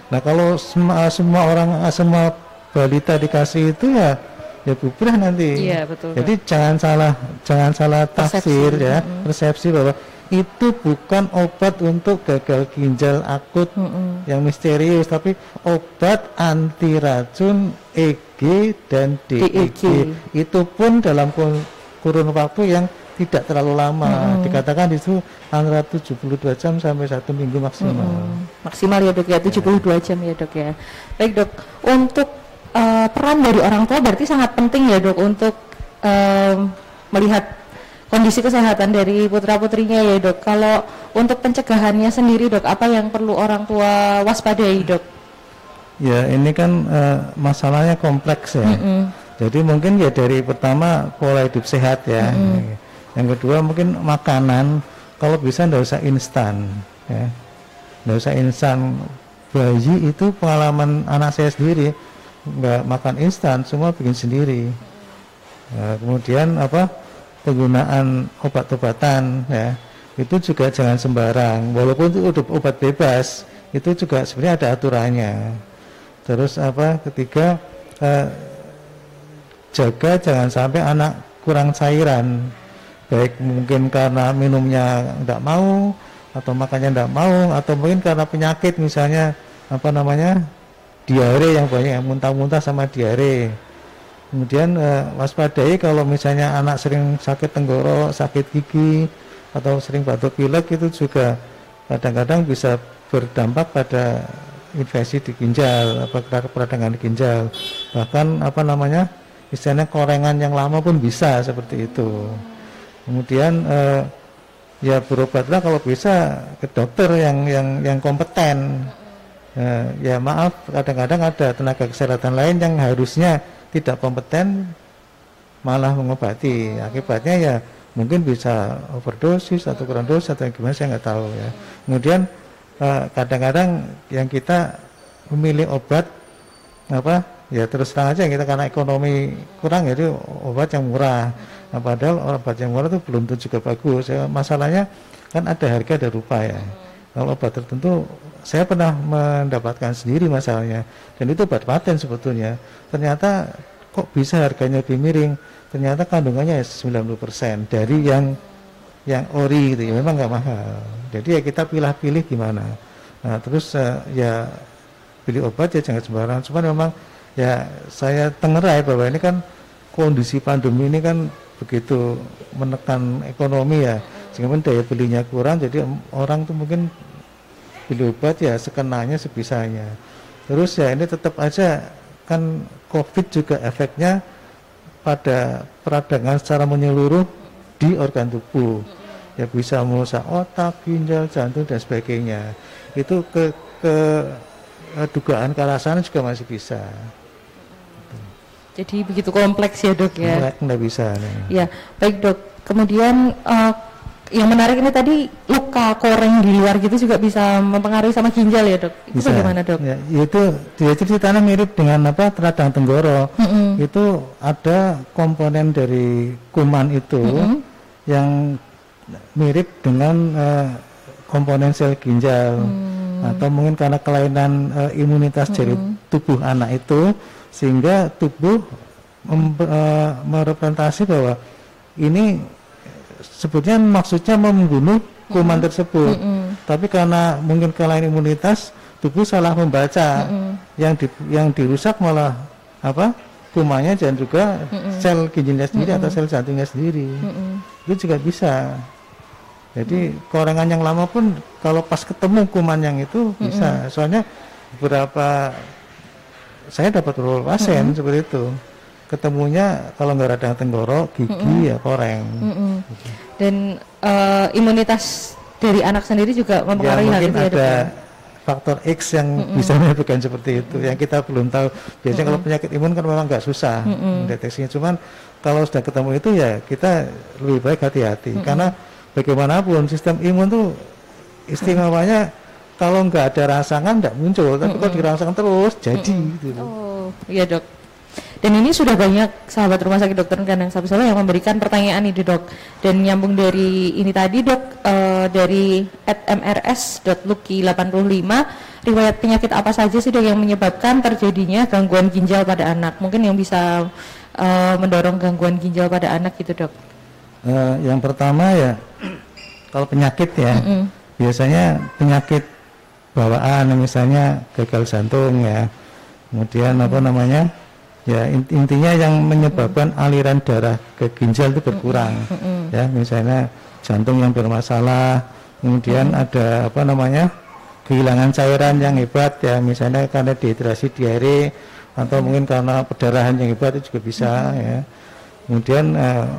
nah kalau semua semua orang semua balita dikasih itu ya ya bubrah nanti. Iya, betul, Jadi jangan salah jangan salah tafsir Persepsi, ya, mm-mm. persepsi bahwa itu bukan obat untuk gagal ginjal akut Mm-mm. yang misterius, tapi obat anti racun EG dan DEG. DEG. Itu pun dalam kur- kurun waktu yang tidak terlalu lama. Dikatakan itu antara 72 jam sampai satu minggu maksimal. Hmm, maksimal ya dok ya 72 jam ya dok ya baik dok untuk eh, peran dari orang tua berarti sangat penting ya dok untuk em, melihat kondisi kesehatan dari putra putrinya ya dok kalau untuk pencegahannya sendiri dok apa yang perlu orang tua waspadai dok Ya ini kan eh, masalahnya kompleks ya. Mm-mm. Jadi mungkin ya dari pertama pola hidup sehat ya. Yang kedua mungkin makanan kalau bisa nggak usah instan ya. Nggak usah instan. Bayi itu pengalaman anak saya sendiri nggak makan instan, semua bikin sendiri. Nah, kemudian apa penggunaan obat-obatan ya itu juga jangan sembarang. Walaupun itu obat bebas itu juga sebenarnya ada aturannya. Terus apa ketiga eh, jaga jangan sampai anak kurang cairan baik mungkin karena minumnya tidak mau atau makannya tidak mau atau mungkin karena penyakit misalnya apa namanya diare yang banyak muntah-muntah sama diare. Kemudian eh, waspadai kalau misalnya anak sering sakit tenggorok sakit gigi atau sering batuk pilek itu juga kadang-kadang bisa berdampak pada infeksi di ginjal apa peradangan di ginjal. Bahkan apa namanya istilahnya korengan yang lama pun bisa seperti itu kemudian eh, ya berobatlah kalau bisa ke dokter yang yang yang kompeten. Eh, ya maaf kadang-kadang ada tenaga kesehatan lain yang harusnya tidak kompeten malah mengobati. Akibatnya ya mungkin bisa overdosis atau kurang dosis atau gimana saya nggak tahu ya. Kemudian eh, kadang-kadang yang kita memilih obat apa ya terus terang aja kita karena ekonomi kurang jadi obat yang murah nah, padahal obat yang murah itu belum tentu juga bagus. Ya, masalahnya kan ada harga ada rupa ya. Kalau obat tertentu saya pernah mendapatkan sendiri masalahnya. Dan itu obat paten sebetulnya. Ternyata kok bisa harganya lebih miring? Ternyata kandungannya ya 90% dari yang yang ori gitu ya. Memang nggak mahal. Jadi ya kita pilih-pilih gimana. Nah terus eh, ya pilih obat ya jangan sembarangan. Cuman memang ya saya tengerai bahwa ini kan kondisi pandemi ini kan begitu menekan ekonomi ya. Sehingga daya belinya kurang jadi orang tuh mungkin beli obat ya sekenanya sebisanya. Terus ya ini tetap aja kan covid juga efeknya pada peradangan secara menyeluruh di organ tubuh. Ya bisa merusak otak ginjal jantung dan sebagainya. Itu ke ke eh, dugaan sana juga masih bisa jadi begitu kompleks ya dok ya nggak nggak bisa nih. Ya, baik dok. Kemudian eh, yang menarik ini tadi luka koreng di luar gitu juga bisa mempengaruhi sama ginjal ya dok. Itu bisa bagaimana dok? ya, itu dia ceritanya mirip dengan apa radang tenggorok Mm-mm. itu ada komponen dari kuman itu Mm-mm. yang mirip dengan eh, komponen sel ginjal Hmm. atau mungkin karena kelainan eh, imunitas dari tubuh anak itu sehingga tubuh mem- eh, merepresentasi bahwa ini sebetulnya maksudnya membunuh kuman tersebut. Mm-mm. tapi karena mungkin kelainan imunitas tubuh salah membaca. Mm-mm. yang di, yang dirusak malah apa? Kumannya dan juga sel ginjalnya sendiri atau sel jantungnya sendiri. Mm-mm. itu juga bisa. Jadi korengan yang lama pun kalau pas ketemu kuman yang itu bisa. Soalnya beberapa saya dapat beberapa pasien seperti itu. Ketemunya kalau nggak radang tenggorok gigi ya koreng. Mm-mm. Dan eh, imunitas dari anak sendiri juga ya mempengaruhi hal mungkin itu ya dok. ada ya? faktor X yang bisa menyebabkan seperti itu yang kita belum tahu. Biasanya kalau penyakit imun kan memang nggak susah mendeteksinya. Cuman kalau sudah ketemu itu ya kita lebih baik hati-hati. Karena bagaimanapun sistem imun tuh istimewanya kalau nggak ada rangsangan nggak muncul tapi kalau dirangsang terus jadi gitu Oh, iya dok. Dan ini sudah banyak sahabat rumah sakit dokter Kandang Sapi Solo yang memberikan pertanyaan ini dok. Dan nyambung dari ini tadi dok, eh, dari at mrs.lucky85, riwayat penyakit apa saja sih dok yang menyebabkan terjadinya gangguan ginjal pada anak? Mungkin yang bisa uh, mendorong gangguan ginjal pada anak gitu dok? Uh, yang pertama ya kalau penyakit ya mm -mm. biasanya penyakit bawaan misalnya gagal jantung ya. Kemudian apa namanya? Ya intinya yang menyebabkan aliran darah ke ginjal itu berkurang ya. Misalnya jantung yang bermasalah kemudian ada apa namanya? Kehilangan cairan yang hebat ya. Misalnya karena dehidrasi diare atau mungkin karena perdarahan yang hebat itu juga bisa ya. Kemudian uh,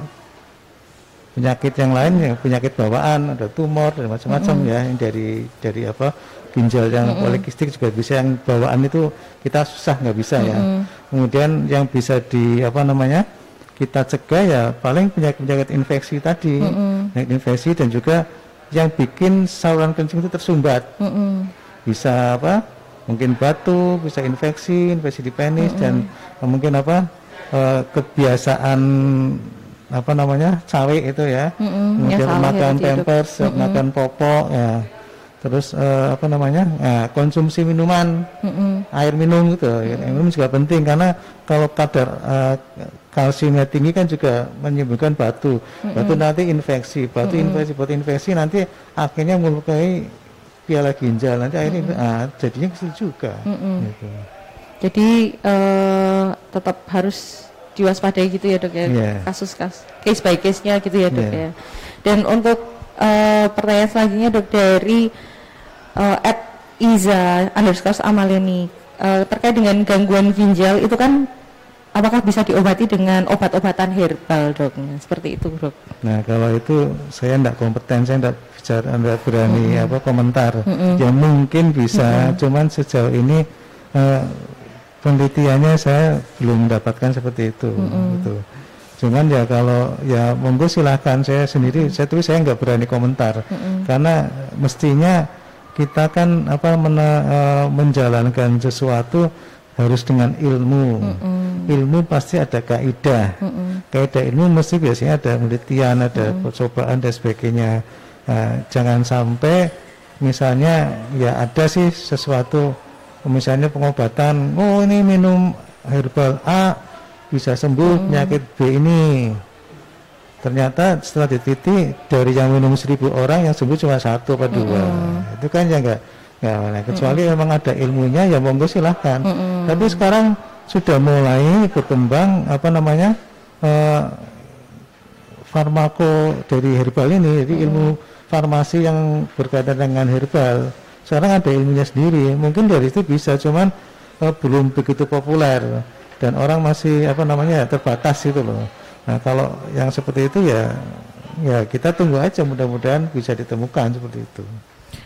penyakit yang lain ya penyakit bawaan ada tumor dan macam-macam ya. Yang dari dari apa ginjal yang polikistik juga bisa yang bawaan itu kita susah nggak bisa ya kemudian yang bisa di apa namanya kita cegah ya paling penyakit-penyakit infeksi tadi penyakit infeksi dan juga yang bikin saluran kencing itu tersumbat. Mm -hmm. Bisa apa? Mungkin batu, bisa infeksi, infeksi di penis mm -hmm. dan mungkin apa? Uh, kebiasaan apa namanya cawe itu ya, mm -hmm. kemudian ya, makan pampers, mm -hmm. makan popok ya terus uh, apa namanya nah, konsumsi minuman mm-hmm. air minum gitu mm-hmm. air minum juga penting karena kalau kadar uh, kalsiumnya tinggi kan juga menyebabkan batu mm-hmm. batu nanti infeksi batu mm-hmm. infeksi batu infeksi nanti akhirnya melukai piala ginjal nanti akhirnya mm-hmm. ah, jadinya kecil juga mm-hmm. gitu. jadi uh, tetap harus diwaspadai gitu ya dok ya yeah. kasus kasus case by case nya gitu ya dok yeah. ya dan untuk uh, pertanyaan selanjutnya dok dari uh, at Iza underscore Amaleni uh, terkait dengan gangguan ginjal itu kan apakah bisa diobati dengan obat-obatan herbal dok seperti itu dok nah kalau itu saya tidak kompeten saya tidak bicara tidak berani mm -hmm. apa komentar mm -hmm. ya mungkin bisa mm -hmm. cuman sejauh ini uh, penelitiannya saya belum mendapatkan seperti itu mm -hmm. gitu cuman ya kalau ya monggo silahkan saya sendiri saya tulis saya nggak berani komentar mm -hmm. karena mestinya kita kan apa mena, uh, menjalankan sesuatu harus dengan ilmu. Mm -mm. Ilmu pasti ada kaidah. Mm -mm. Kaidah ilmu mesti biasanya ada penelitian, ada mm -mm. percobaan dan sebagainya. Uh, jangan sampai misalnya ya ada sih sesuatu misalnya pengobatan, oh ini minum herbal A bisa sembuh mm -mm. penyakit B ini ternyata setelah dititi dari yang minum seribu orang yang sembuh cuma satu atau dua mm. itu kan ya enggak ya kecuali mm. memang ada ilmunya ya monggo silahkan mm. tapi sekarang sudah mulai berkembang apa namanya uh, farmako dari herbal ini jadi mm. ilmu farmasi yang berkaitan dengan herbal sekarang ada ilmunya sendiri mungkin dari itu bisa cuman uh, belum begitu populer dan orang masih apa namanya terbatas itu loh Nah kalau yang seperti itu ya ya kita tunggu aja mudah-mudahan bisa ditemukan seperti itu.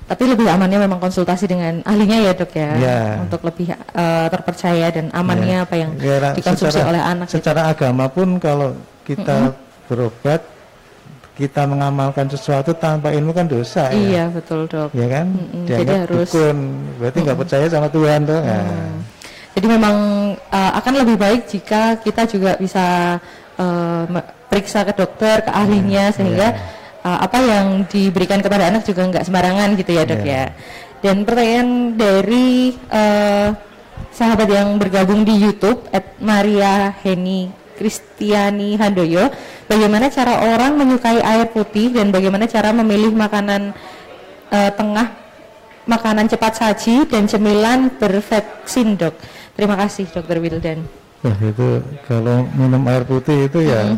Tapi lebih amannya memang konsultasi dengan ahlinya ya dok ya, ya. untuk lebih uh, terpercaya dan amannya ya. apa yang ya, dikonsumsi secara, oleh anak. Secara gitu. agama pun kalau kita mm -hmm. berobat kita mengamalkan sesuatu tanpa ilmu kan dosa ya. iya, ya. betul dok. Ya kan? Mm -hmm. Jadi harus dukun, berarti nggak mm -hmm. percaya sama Tuhan tuh. Mm -hmm. nah. Jadi memang uh, akan lebih baik jika kita juga bisa uh, periksa ke dokter, ke ahlinya hmm, sehingga yeah. uh, apa yang diberikan kepada anak juga nggak sembarangan gitu ya dok yeah. ya. Dan pertanyaan dari uh, sahabat yang bergabung di YouTube at Maria Heni Kristiani Handoyo, bagaimana cara orang menyukai air putih dan bagaimana cara memilih makanan uh, tengah makanan cepat saji dan cemilan bervaksin dok. Terima kasih dokter Wildan. Wah itu kalau minum air putih itu ya mm.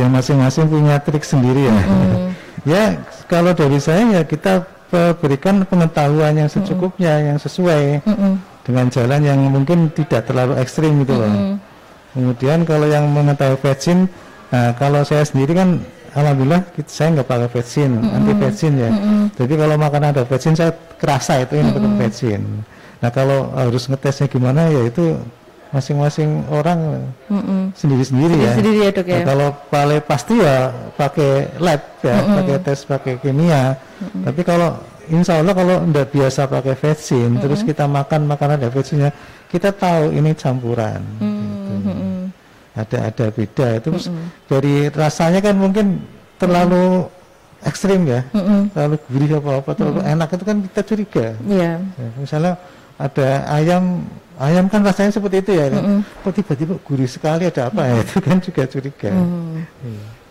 yang masing-masing punya trik sendiri ya. Mm. ya kalau dari saya ya kita berikan pengetahuan yang secukupnya, mm. yang sesuai mm dengan jalan yang mungkin tidak terlalu ekstrim gitu loh. Kemudian kalau yang mengetahui vaksin, nah kalau saya sendiri kan alhamdulillah saya nggak pakai vaksin, mm -hmm. anti vaksin ya. Mm -hmm. Jadi kalau makanan ada vaksin saya kerasa itu yang mm -hmm. vaksin. Nah kalau harus ngetesnya gimana ya itu masing-masing orang sendiri-sendiri ya. Sendiri ya dok ya. Nah, kalau paling pasti ya pakai lab ya, mm -mm. pakai tes pakai kimia. Mm -mm. Tapi kalau insya Allah kalau tidak biasa pakai vaksin, mm -mm. terus kita makan makanan ada vaksinnya, kita tahu ini campuran. Mm -mm. Ada ada beda. Terus mm -mm. dari rasanya kan mungkin terlalu mm -mm. ekstrim ya, mm -mm. terlalu gurih apa apa, terlalu mm -mm. enak itu kan kita curiga. Yeah. Ya, misalnya ada ayam ayam kan rasanya seperti itu ya mm kok tiba-tiba gurih sekali ada apa ya? Itu kan juga curiga. Mm.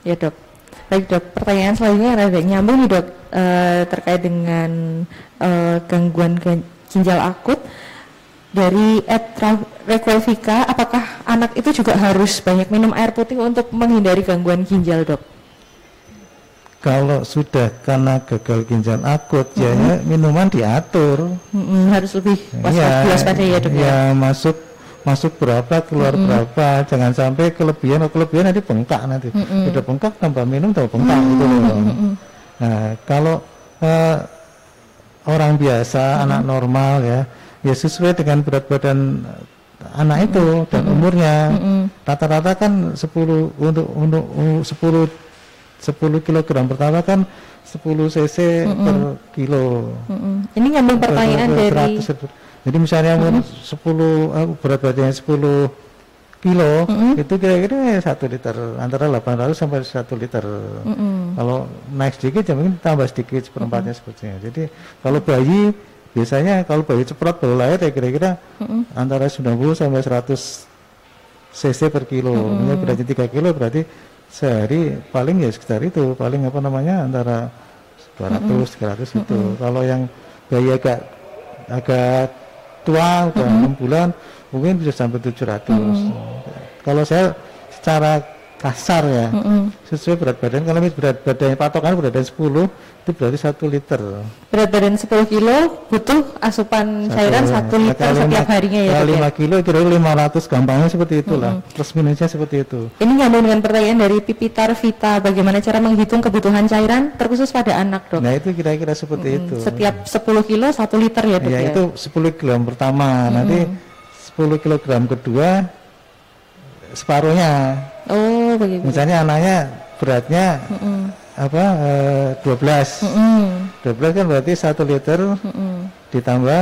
ya dok. Baik dok. Pertanyaan selanjutnya ada nyambung nih dok uh, terkait dengan uh, gangguan ginjal akut. Dari Requelvika, apakah anak itu juga harus banyak minum air putih untuk menghindari gangguan ginjal dok? Kalau sudah karena gagal ginjal akut mm -hmm. ya minuman diatur mm -hmm. harus lebih waspada ya, ya dok ya, ya masuk masuk berapa keluar mm -hmm. berapa jangan sampai kelebihan atau kelebihan nanti bengkak nanti mm -hmm. udah bengkak tambah minum tambah bengkak mm -hmm. gitu loh mm -hmm. nah kalau uh, orang biasa mm -hmm. anak normal ya ya sesuai dengan berat badan anak itu mm -hmm. dan umurnya rata-rata mm -hmm. kan 10 untuk untuk 10 10 kg pertama kan 10 cc mm -mm. per kilo. Mm -mm. Ini nyambung pertanyaan per, per, dari Jadi misalnya mm -mm. 10 uh, berat badannya 10 kilo mm -hmm. itu kira-kira satu liter antara 800 sampai 1 liter. Mm -hmm. Kalau naik sedikit ya mungkin tambah sedikit seperempatnya mm -hmm. sepertinya. Jadi kalau bayi biasanya kalau bayi ceprot baru lahir ya kira-kira mm -hmm. antara 90 sampai 100 cc per kilo. Mm -hmm. berarti 3 kilo berarti sehari paling ya sekitar itu paling apa namanya antara 200 mm -hmm. 300 mm -hmm. itu kalau yang bayi agak agak tua udah enam mm -hmm. bulan mungkin bisa sampai 700 mm -hmm. kalau saya secara kasar ya mm -hmm. sesuai berat badan kalau berat badan patokan berat badan 10 itu berarti satu liter berat badan 10 kilo butuh asupan satu, cairan satu liter setiap lima, harinya ya kalau 5 ya? kilo kira-kira 500 gampangnya seperti itulah mm -hmm. plus minusnya seperti itu ini nyambung dengan pertanyaan dari Pipitar Vita bagaimana cara menghitung kebutuhan cairan terkhusus pada anak dok nah itu kira-kira seperti mm -hmm. itu setiap 10 kilo satu liter ya dok ya, ya? itu 10 kilo pertama mm -hmm. nanti 10 kilogram kedua separuhnya Oh, begitu. Misalnya anaknya beratnya mm -mm. apa e, 12. Mm -mm. 12 kan berarti 1 liter mm -mm. ditambah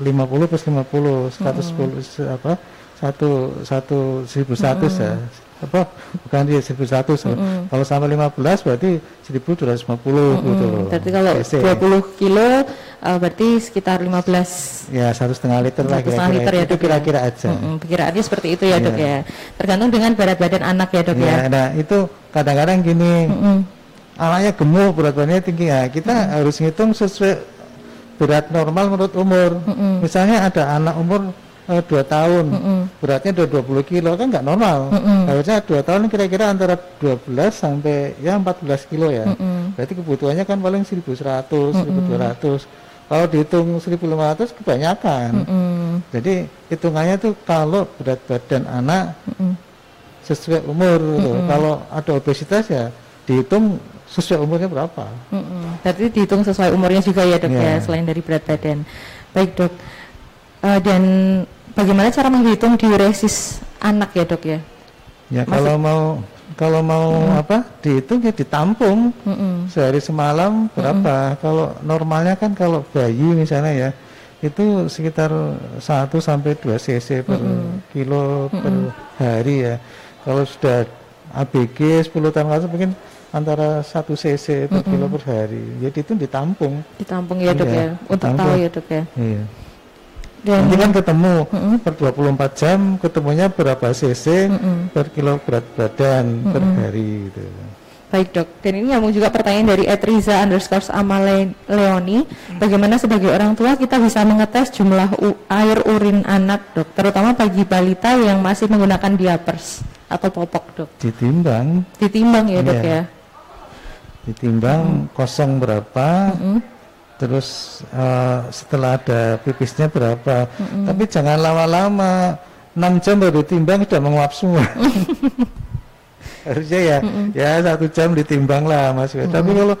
50 plus 50 110 mm -mm. apa? satu satu seribu satu mm ya apa bukan di seribu satu mm -hmm. kalau sampai lima belas berarti seribu dua ratus lima puluh gitu berarti kalau dua puluh kilo uh, berarti sekitar lima belas ya satu setengah liter lah kira-kira liter ya, itu ya? kira-kira aja mm -hmm. perkiraannya seperti itu ya yeah. dok ya tergantung dengan berat badan anak ya dok yeah, ya nah itu kadang-kadang gini mm -hmm. anaknya gemuk berat badannya tinggi ya kita mm -hmm. harus ngitung sesuai berat normal menurut umur mm -hmm. misalnya ada anak umur uh, dua tahun mm -mm. beratnya udah 20 kilo kan nggak normal mm -mm. harusnya dua tahun kira-kira antara 12 sampai ya 14 kilo ya mm -mm. berarti kebutuhannya kan paling 1100 mm -mm. 1200 kalau dihitung 1500 kebanyakan mm -mm. jadi hitungannya tuh kalau berat badan anak mm -mm. sesuai umur mm -mm. kalau ada obesitas ya dihitung sesuai umurnya berapa mm -mm. berarti dihitung sesuai umurnya juga ya dok yeah. ya selain dari berat badan baik dok uh, dan bagaimana cara menghitung diuresis anak ya dok ya? Ya Masuk. kalau mau kalau mau hmm. apa dihitung ya ditampung hmm. sehari semalam berapa? Hmm. Kalau normalnya kan kalau bayi misalnya ya itu sekitar 1 sampai 2 cc per hmm. kilo hmm. per hari ya. Kalau sudah ABG 10 tahun lalu mungkin antara 1 cc per hmm. kilo per hari. Jadi itu ditampung. Ditampung ya dok ya, ya. untuk tahu ya dok ya. Iya. Dan Nanti kan ketemu mm-hmm. per 24 jam ketemunya berapa cc mm-hmm. per kilo berat badan mm-hmm. per hari gitu. Baik dok, dan ini nyambung juga pertanyaan dari Etriza underscore Amale Leoni. Bagaimana sebagai orang tua kita bisa mengetes jumlah air urin anak dok, terutama bagi balita yang masih menggunakan diapers atau popok dok? Ditimbang. Ditimbang ya dok yeah. ya? Ditimbang hmm. kosong berapa, hmm terus uh, setelah ada pipisnya berapa mm -hmm. tapi jangan lama-lama 6 jam baru ditimbang sudah menguap semua harusnya ya mm -hmm. ya satu jam ditimbang lah mas mm -hmm. tapi kalau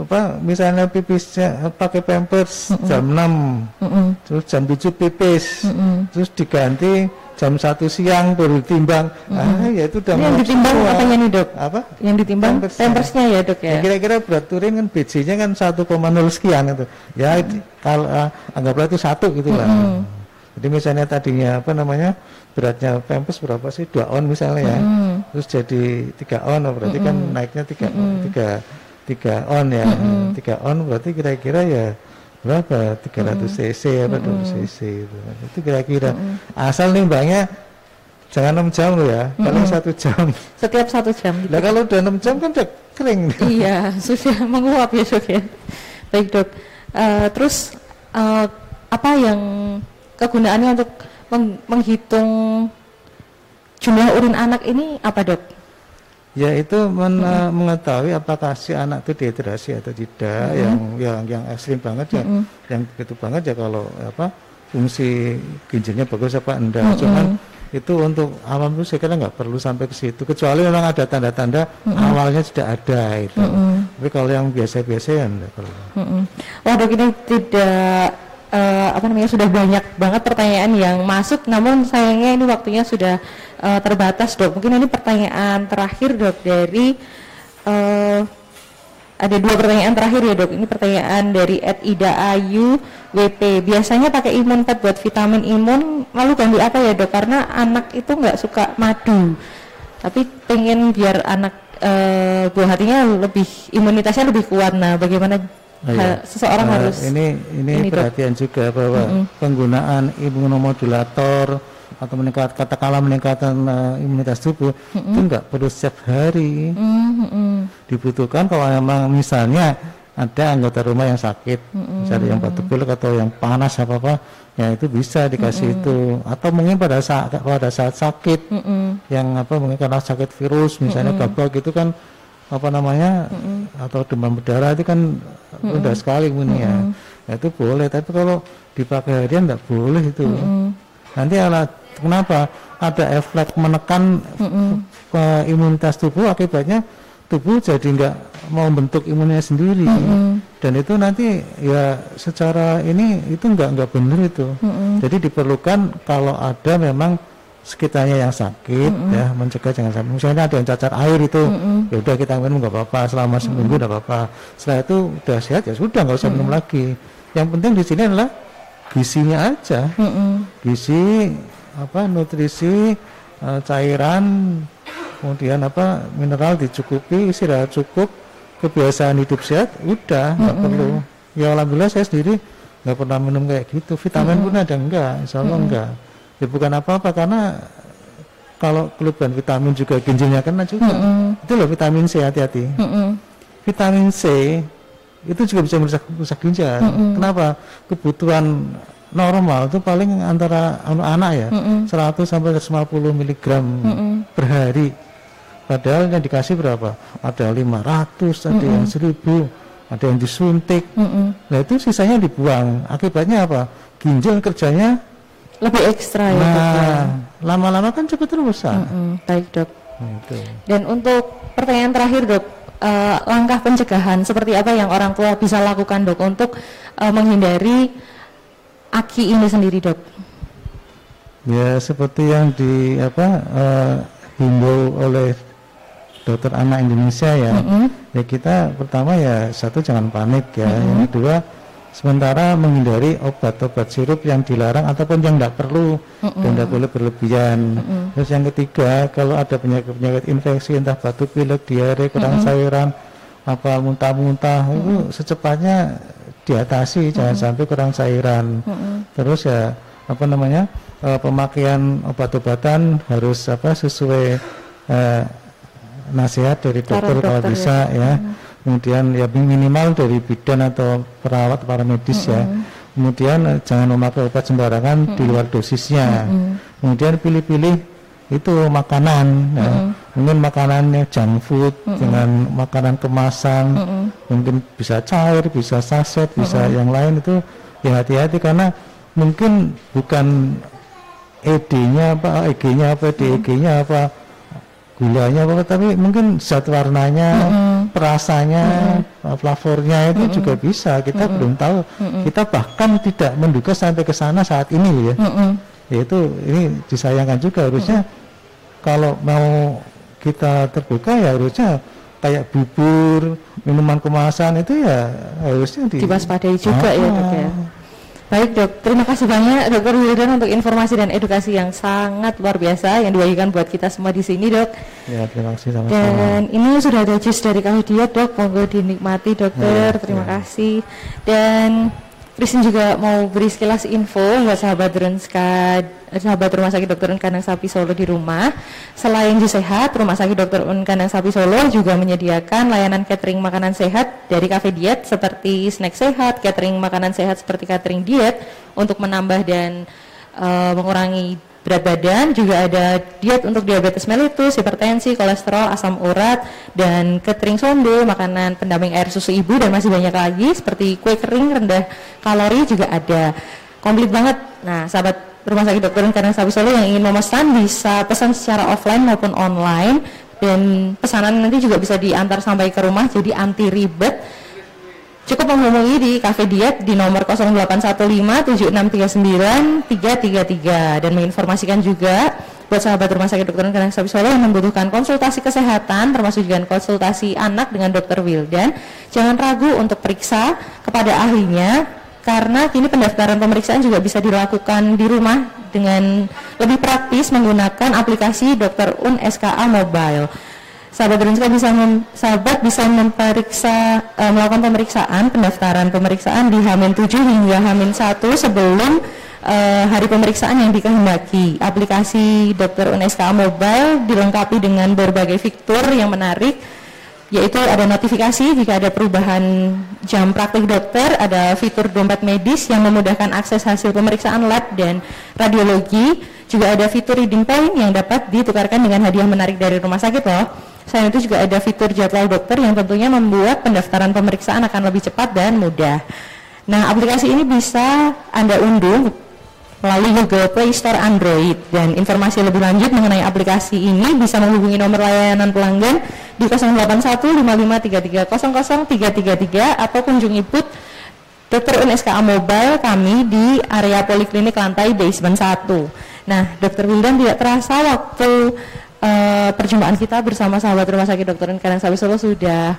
apa misalnya pipisnya pakai pampers mm -hmm. jam 6 mm -hmm. terus jam 7 pipis mm -hmm. terus diganti jam satu siang baru ditimbang mm -hmm. ah ya itu udah yang ditimbang semua. apanya nih dok apa yang ditimbang pampersnya ya dok ya, ya kira-kira berat turin kan BC-nya kan 1,0 sekian itu ya mm -hmm. kalau uh, anggaplah itu satu gitu lah mm -hmm. jadi misalnya tadinya apa namanya beratnya pampers berapa sih dua on misalnya ya mm -hmm. terus jadi tiga on oh, berarti mm -hmm. kan naiknya tiga mm -hmm. tiga tiga on ya mm -hmm. tiga on berarti kira-kira ya berapa 300 cc apa 200 cc itu itu kira-kira asal nimbangnya jangan 6 jam loh ya paling satu jam Setiap satu jam gitu. Nah kalau udah 6 jam kan udah kering. iya, sudah menguap ya dok ya. Baik dok. Eh, terus eh, apa yang kegunaannya untuk meng- menghitung jumlah urin anak ini apa dok? Ya itu men- eh, mengetahui apakah si anak itu dehidrasi atau tidak. Yang yang yang ekstrim banget ya, yang begitu banget ya kalau apa fungsi ginjalnya bagus apa enggak. Cuman itu untuk awam itu saya kira nggak perlu sampai ke situ. Kecuali memang ada tanda-tanda awalnya sudah ada itu. Tapi kalau yang biasa-biasa ya enggak perlu. Wah dok ini tidak eh, apa namanya sudah banyak banget pertanyaan yang masuk, namun sayangnya ini waktunya sudah eh, terbatas dok. Mungkin ini pertanyaan terakhir dok dari eh, ada dua pertanyaan terakhir ya dok. Ini pertanyaan dari Ed Ida Ayu WP. Biasanya pakai imun pad buat vitamin imun, lalu ganti apa ya dok? Karena anak itu nggak suka madu, tapi pengen biar anak eh, buah hatinya lebih imunitasnya lebih kuat. Nah, bagaimana Oh, iya. ha- seseorang Eh, harus ini ini, ini, Dok. perhatian juga bahwa penggunaan imunomodulator atau meningkat katakanlah meningkatkan eh, imunitas tubuh itu enggak perlu setiap hari. Mm, mm, mm. dibutuhkan kalau memang misalnya ada anggota rumah yang sakit misalnya yang batuk pilek atau yang panas apa apa ya itu bisa dikasih itu. Atau mungkin pada saat pada saat sakit Mm-mm. yang apa mungkin karena sakit virus misalnya gabak gitu kan apa namanya atau demam berdarah itu kan rendah sekali imunnya. Ya, itu boleh tapi kalau dipakai harian tidak boleh itu. Nanti ala kenapa? Ada efek menekan ke imunitas tubuh akibatnya tubuh jadi nggak mau bentuk imunnya sendiri. Dan itu nanti ya secara ini itu nggak nggak benar itu. Jadi diperlukan kalau ada memang sekitarnya yang sakit ya mencegah jangan sampai misalnya ada yang cacar air itu ya udah kita minum nggak apa-apa selama seminggu nggak apa-apa. Setelah itu udah sehat ya sudah nggak usah minum lagi. Yang penting di sini adalah gizinya aja. Mm-mm. gizi apa nutrisi eh, cairan kemudian apa mineral dicukupi istirahat cukup kebiasaan hidup sehat udah nggak perlu. Ya alhamdulillah saya sendiri nggak pernah minum kayak gitu. Vitamin pun ada enggak insya Allah enggak ya bukan apa-apa karena kalau kelebihan vitamin juga ginjalnya kena juga. Itu loh vitamin C hati-hati. Mm-mm. vitamin C itu juga bisa merusak, merusak ginjal. Kenapa? Kebutuhan normal itu paling antara anu anak ya 100 sampai 150 mg per hari. Padahal yang dikasih berapa? Ada 500, ada yang 1000, ada yang disuntik. Mm-mm. Nah itu sisanya dibuang. Akibatnya apa? Ginjal kerjanya lebih ekstra ya dok ya. nah lama-lama kan cepet rusak. Mm-mm. baik dok Nah, itu. dan untuk pertanyaan terakhir dok eh, langkah pencegahan seperti apa yang orang tua bisa lakukan dok untuk eh, menghindari aki ini sendiri dok? Ya seperti yang di apa eh, himbau oleh dokter anak Indonesia ya. Ya kita pertama ya satu jangan panik ya. Yang kedua sementara menghindari obat-obat sirup yang dilarang ataupun yang tidak perlu dan tidak boleh berlebihan. Terus yang ketiga kalau ada penyakit-penyakit infeksi entah batuk pilek, diare, kurang cairan, apa muntah-muntah itu secepatnya diatasi jangan sampai kurang cairan. Terus ya apa namanya eh, pemakaian obat-obatan harus apa sesuai eh, nasihat dari dokter, Saran kalau dokter, bisa ya. Kemudian ya minimal dari bidan atau perawat para medis ya. Kemudian eh, jangan memakai obat sembarangan di luar dosisnya. Kemudian pilih-pilih itu makanan ya. mungkin makanannya junk food dengan makanan kemasan mungkin bisa cair bisa saset bisa yang lain itu ya hati-hati karena mungkin bukan ED-nya apa EG-nya apa DEG-nya apa gulanya apa tapi mungkin zat warnanya perasanya flavornya itu juga bisa. Kita belum tahu. Kita bahkan tidak menduga sampai ke sana saat ini ya. Mm-mm. yaitu ini disayangkan juga harusnya kalau mau kita terbuka ya harusnya kayak bubur minuman kemasan itu ya harusnya di diwaspadai juga ya dok ya Ah. Baik dok, terima kasih banyak dokter Wildan untuk informasi dan edukasi yang sangat luar biasa yang dibagikan buat kita semua di sini dok. ya terima kasih sama-sama Dan ini sudah ada jus dari kami dia dok, monggo dinikmati dokter, Ya, terima ya. kasih. Dan Christine juga mau beri sekilas info buat sahabat Renska, sahabat Rumah Sakit Dokter Kandang Sapi Solo di rumah. Selain di sehat, Rumah Sakit Dokter Kandang Sapi Solo juga menyediakan layanan catering makanan sehat dari kafe diet seperti snack sehat, catering makanan sehat seperti catering diet untuk menambah dan uh, mengurangi berat badan, juga ada diet untuk diabetes mellitus, hipertensi, kolesterol, asam urat, dan catering sondo, makanan pendamping air susu ibu, dan masih banyak lagi seperti kue kering rendah kalori juga ada. Komplit banget. Nah, sahabat Rumah Sakit Dokter Karena Sapi Solo yang ingin memesan bisa pesan secara offline maupun online dan pesanan nanti juga bisa diantar sampai ke rumah jadi anti ribet Cukup menghubungi di Cafe Diet di nomor 0815763933 dan menginformasikan juga buat sahabat Rumah Sakit Dokter Kanang Sapi Solo yang membutuhkan konsultasi kesehatan termasuk juga konsultasi anak dengan Dokter Wildan. Jangan ragu untuk periksa kepada ahlinya karena kini pendaftaran pemeriksaan juga bisa dilakukan di rumah dengan lebih praktis menggunakan aplikasi Dokter Un SKA Mobile sahabat Renska bisa mem, sahabat bisa memeriksa uh, melakukan pemeriksaan pendaftaran pemeriksaan di Hamin 7 hingga Hamin 1 sebelum uh, hari pemeriksaan yang dikehendaki. Aplikasi Dokter UNSKA Mobile dilengkapi dengan berbagai fitur yang menarik yaitu ada notifikasi jika ada perubahan jam praktik dokter, ada fitur dompet medis yang memudahkan akses hasil pemeriksaan lab dan radiologi, juga ada fitur reading point yang dapat ditukarkan dengan hadiah menarik dari rumah sakit loh. Selain itu juga ada fitur jadwal dokter yang tentunya membuat pendaftaran pemeriksaan akan lebih cepat dan mudah. Nah, aplikasi ini bisa Anda unduh melalui Google Play Store Android dan informasi lebih lanjut mengenai aplikasi ini bisa menghubungi nomor layanan pelanggan di 081553300333 atau kunjungi booth Dokter UNSKA Mobile kami di area poliklinik lantai basement 1. Nah, Dokter Wildan tidak terasa waktu uh, perjumpaan kita bersama sahabat Rumah Sakit Dokter Kadang Sapi Solo sudah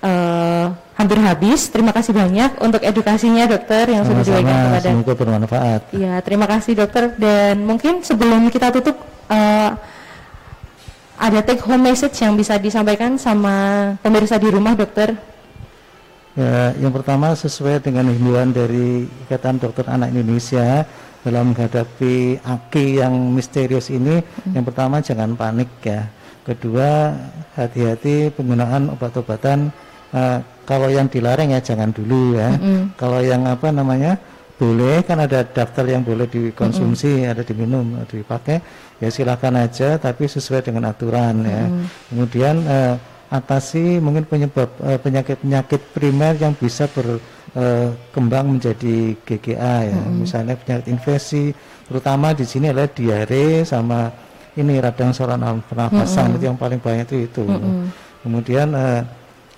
uh, hampir habis. Terima kasih banyak untuk edukasinya dokter yang Sama-sama, sudah diberikan kepada. Semoga bermanfaat. Iya, terima kasih dokter dan mungkin sebelum kita tutup uh, ada take home message yang bisa disampaikan sama pemirsa di rumah dokter. Ya, yang pertama sesuai dengan himbauan dari Ikatan Dokter Anak Indonesia dalam menghadapi aki yang misterius ini hmm. yang pertama jangan panik ya kedua hati-hati penggunaan obat-obatan uh, kalau yang dilarang ya jangan dulu ya hmm. kalau yang apa namanya boleh kan ada daftar yang boleh dikonsumsi hmm. ada diminum dipakai ya silakan aja tapi sesuai dengan aturan ya kemudian uh, atasi mungkin penyebab uh, penyakit-penyakit primer yang bisa ber uh, kembang menjadi GGA ya. Mm -hmm. Misalnya penyakit infeksi, terutama di sini adalah diare sama ini radang saluran pernapasan mm -hmm. itu yang paling banyak itu itu. Mm -hmm. Kemudian uh,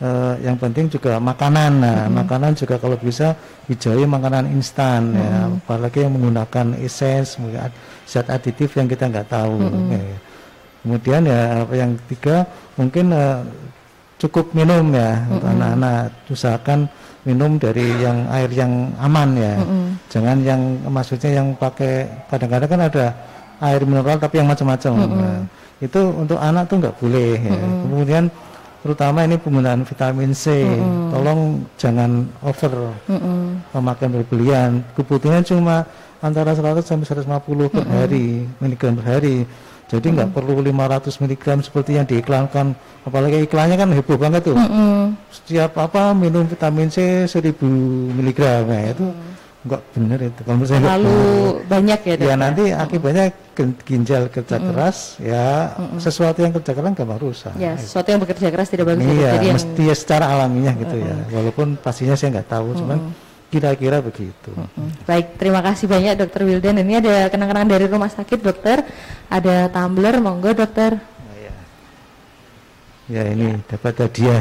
uh, yang penting juga makanan. Nah, mm -hmm. makanan juga kalau bisa hijau makanan instan mm -hmm. ya, apalagi yang menggunakan esens, zat aditif yang kita nggak tahu. Mm -hmm. ya. Kemudian ya yang ketiga mungkin cukup minum ya mm -hmm. untuk anak-anak usahakan minum dari yang air yang aman ya. Mm -hmm. Jangan yang maksudnya yang pakai kadang-kadang kan ada air mineral tapi yang macam-macam. Mm -hmm. nah, itu untuk anak tuh nggak boleh ya. Mm -hmm. Kemudian terutama ini penggunaan vitamin C. Mm -hmm. Tolong jangan over mm -hmm. pemakaian berlebihan. Kebutuhannya cuma antara 100 sampai 150 per hari, miligram per hari jadi nggak mm. perlu 500 mg seperti yang diiklankan. Apalagi iklannya kan heboh banget tuh. Mm -hmm. Setiap apa minum vitamin C 1000 mg nah, itu nggak benar itu. Kalau saya terlalu banyak ya. Ya nanti akibatnya ginjal kerja keras ya mm -hmm. sesuatu yang kerja keras nggak rusak. Ya sesuatu yang bekerja keras tidak bagus. Iya, jadi mesti yang... ya secara alamiah gitu mm -hmm. ya. Walaupun pastinya saya nggak tahu, mm -hmm. cuman Kira-kira begitu. Baik, terima kasih banyak Dokter Wildan. Ini ada kenang-kenang dari rumah sakit dokter. Ada tumbler, monggo dokter. Oh, ya. ya ini ya. dapat hadiah.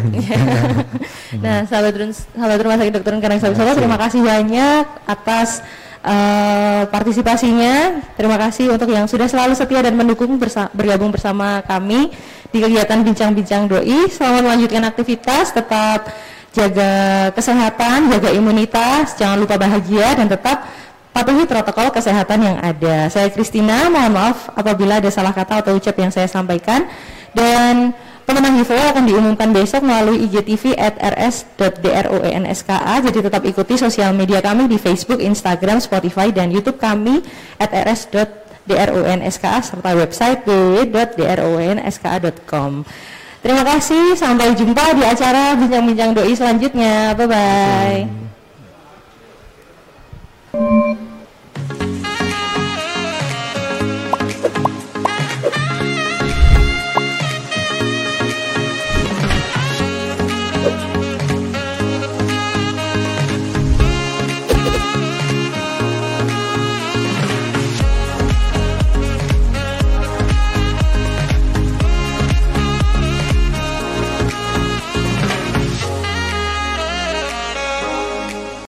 nah, sahabat, sahabat rumah sakit dokter Karang Solo, terima kasih banyak atas uh, partisipasinya. Terima kasih untuk yang sudah selalu setia dan mendukung bersa- bergabung bersama kami di kegiatan bincang-bincang doi. Selamat melanjutkan aktivitas, tetap jaga kesehatan, jaga imunitas, jangan lupa bahagia dan tetap patuhi protokol kesehatan yang ada. Saya Kristina, mohon maaf apabila ada salah kata atau ucap yang saya sampaikan dan Pemenang giveaway akan diumumkan besok melalui IGTV at rs.dronska. Jadi tetap ikuti sosial media kami di Facebook, Instagram, Spotify, dan YouTube kami at rs.dronska serta website www.dronska.com. Terima kasih, sampai jumpa di acara bincang-bincang doi selanjutnya. Bye bye.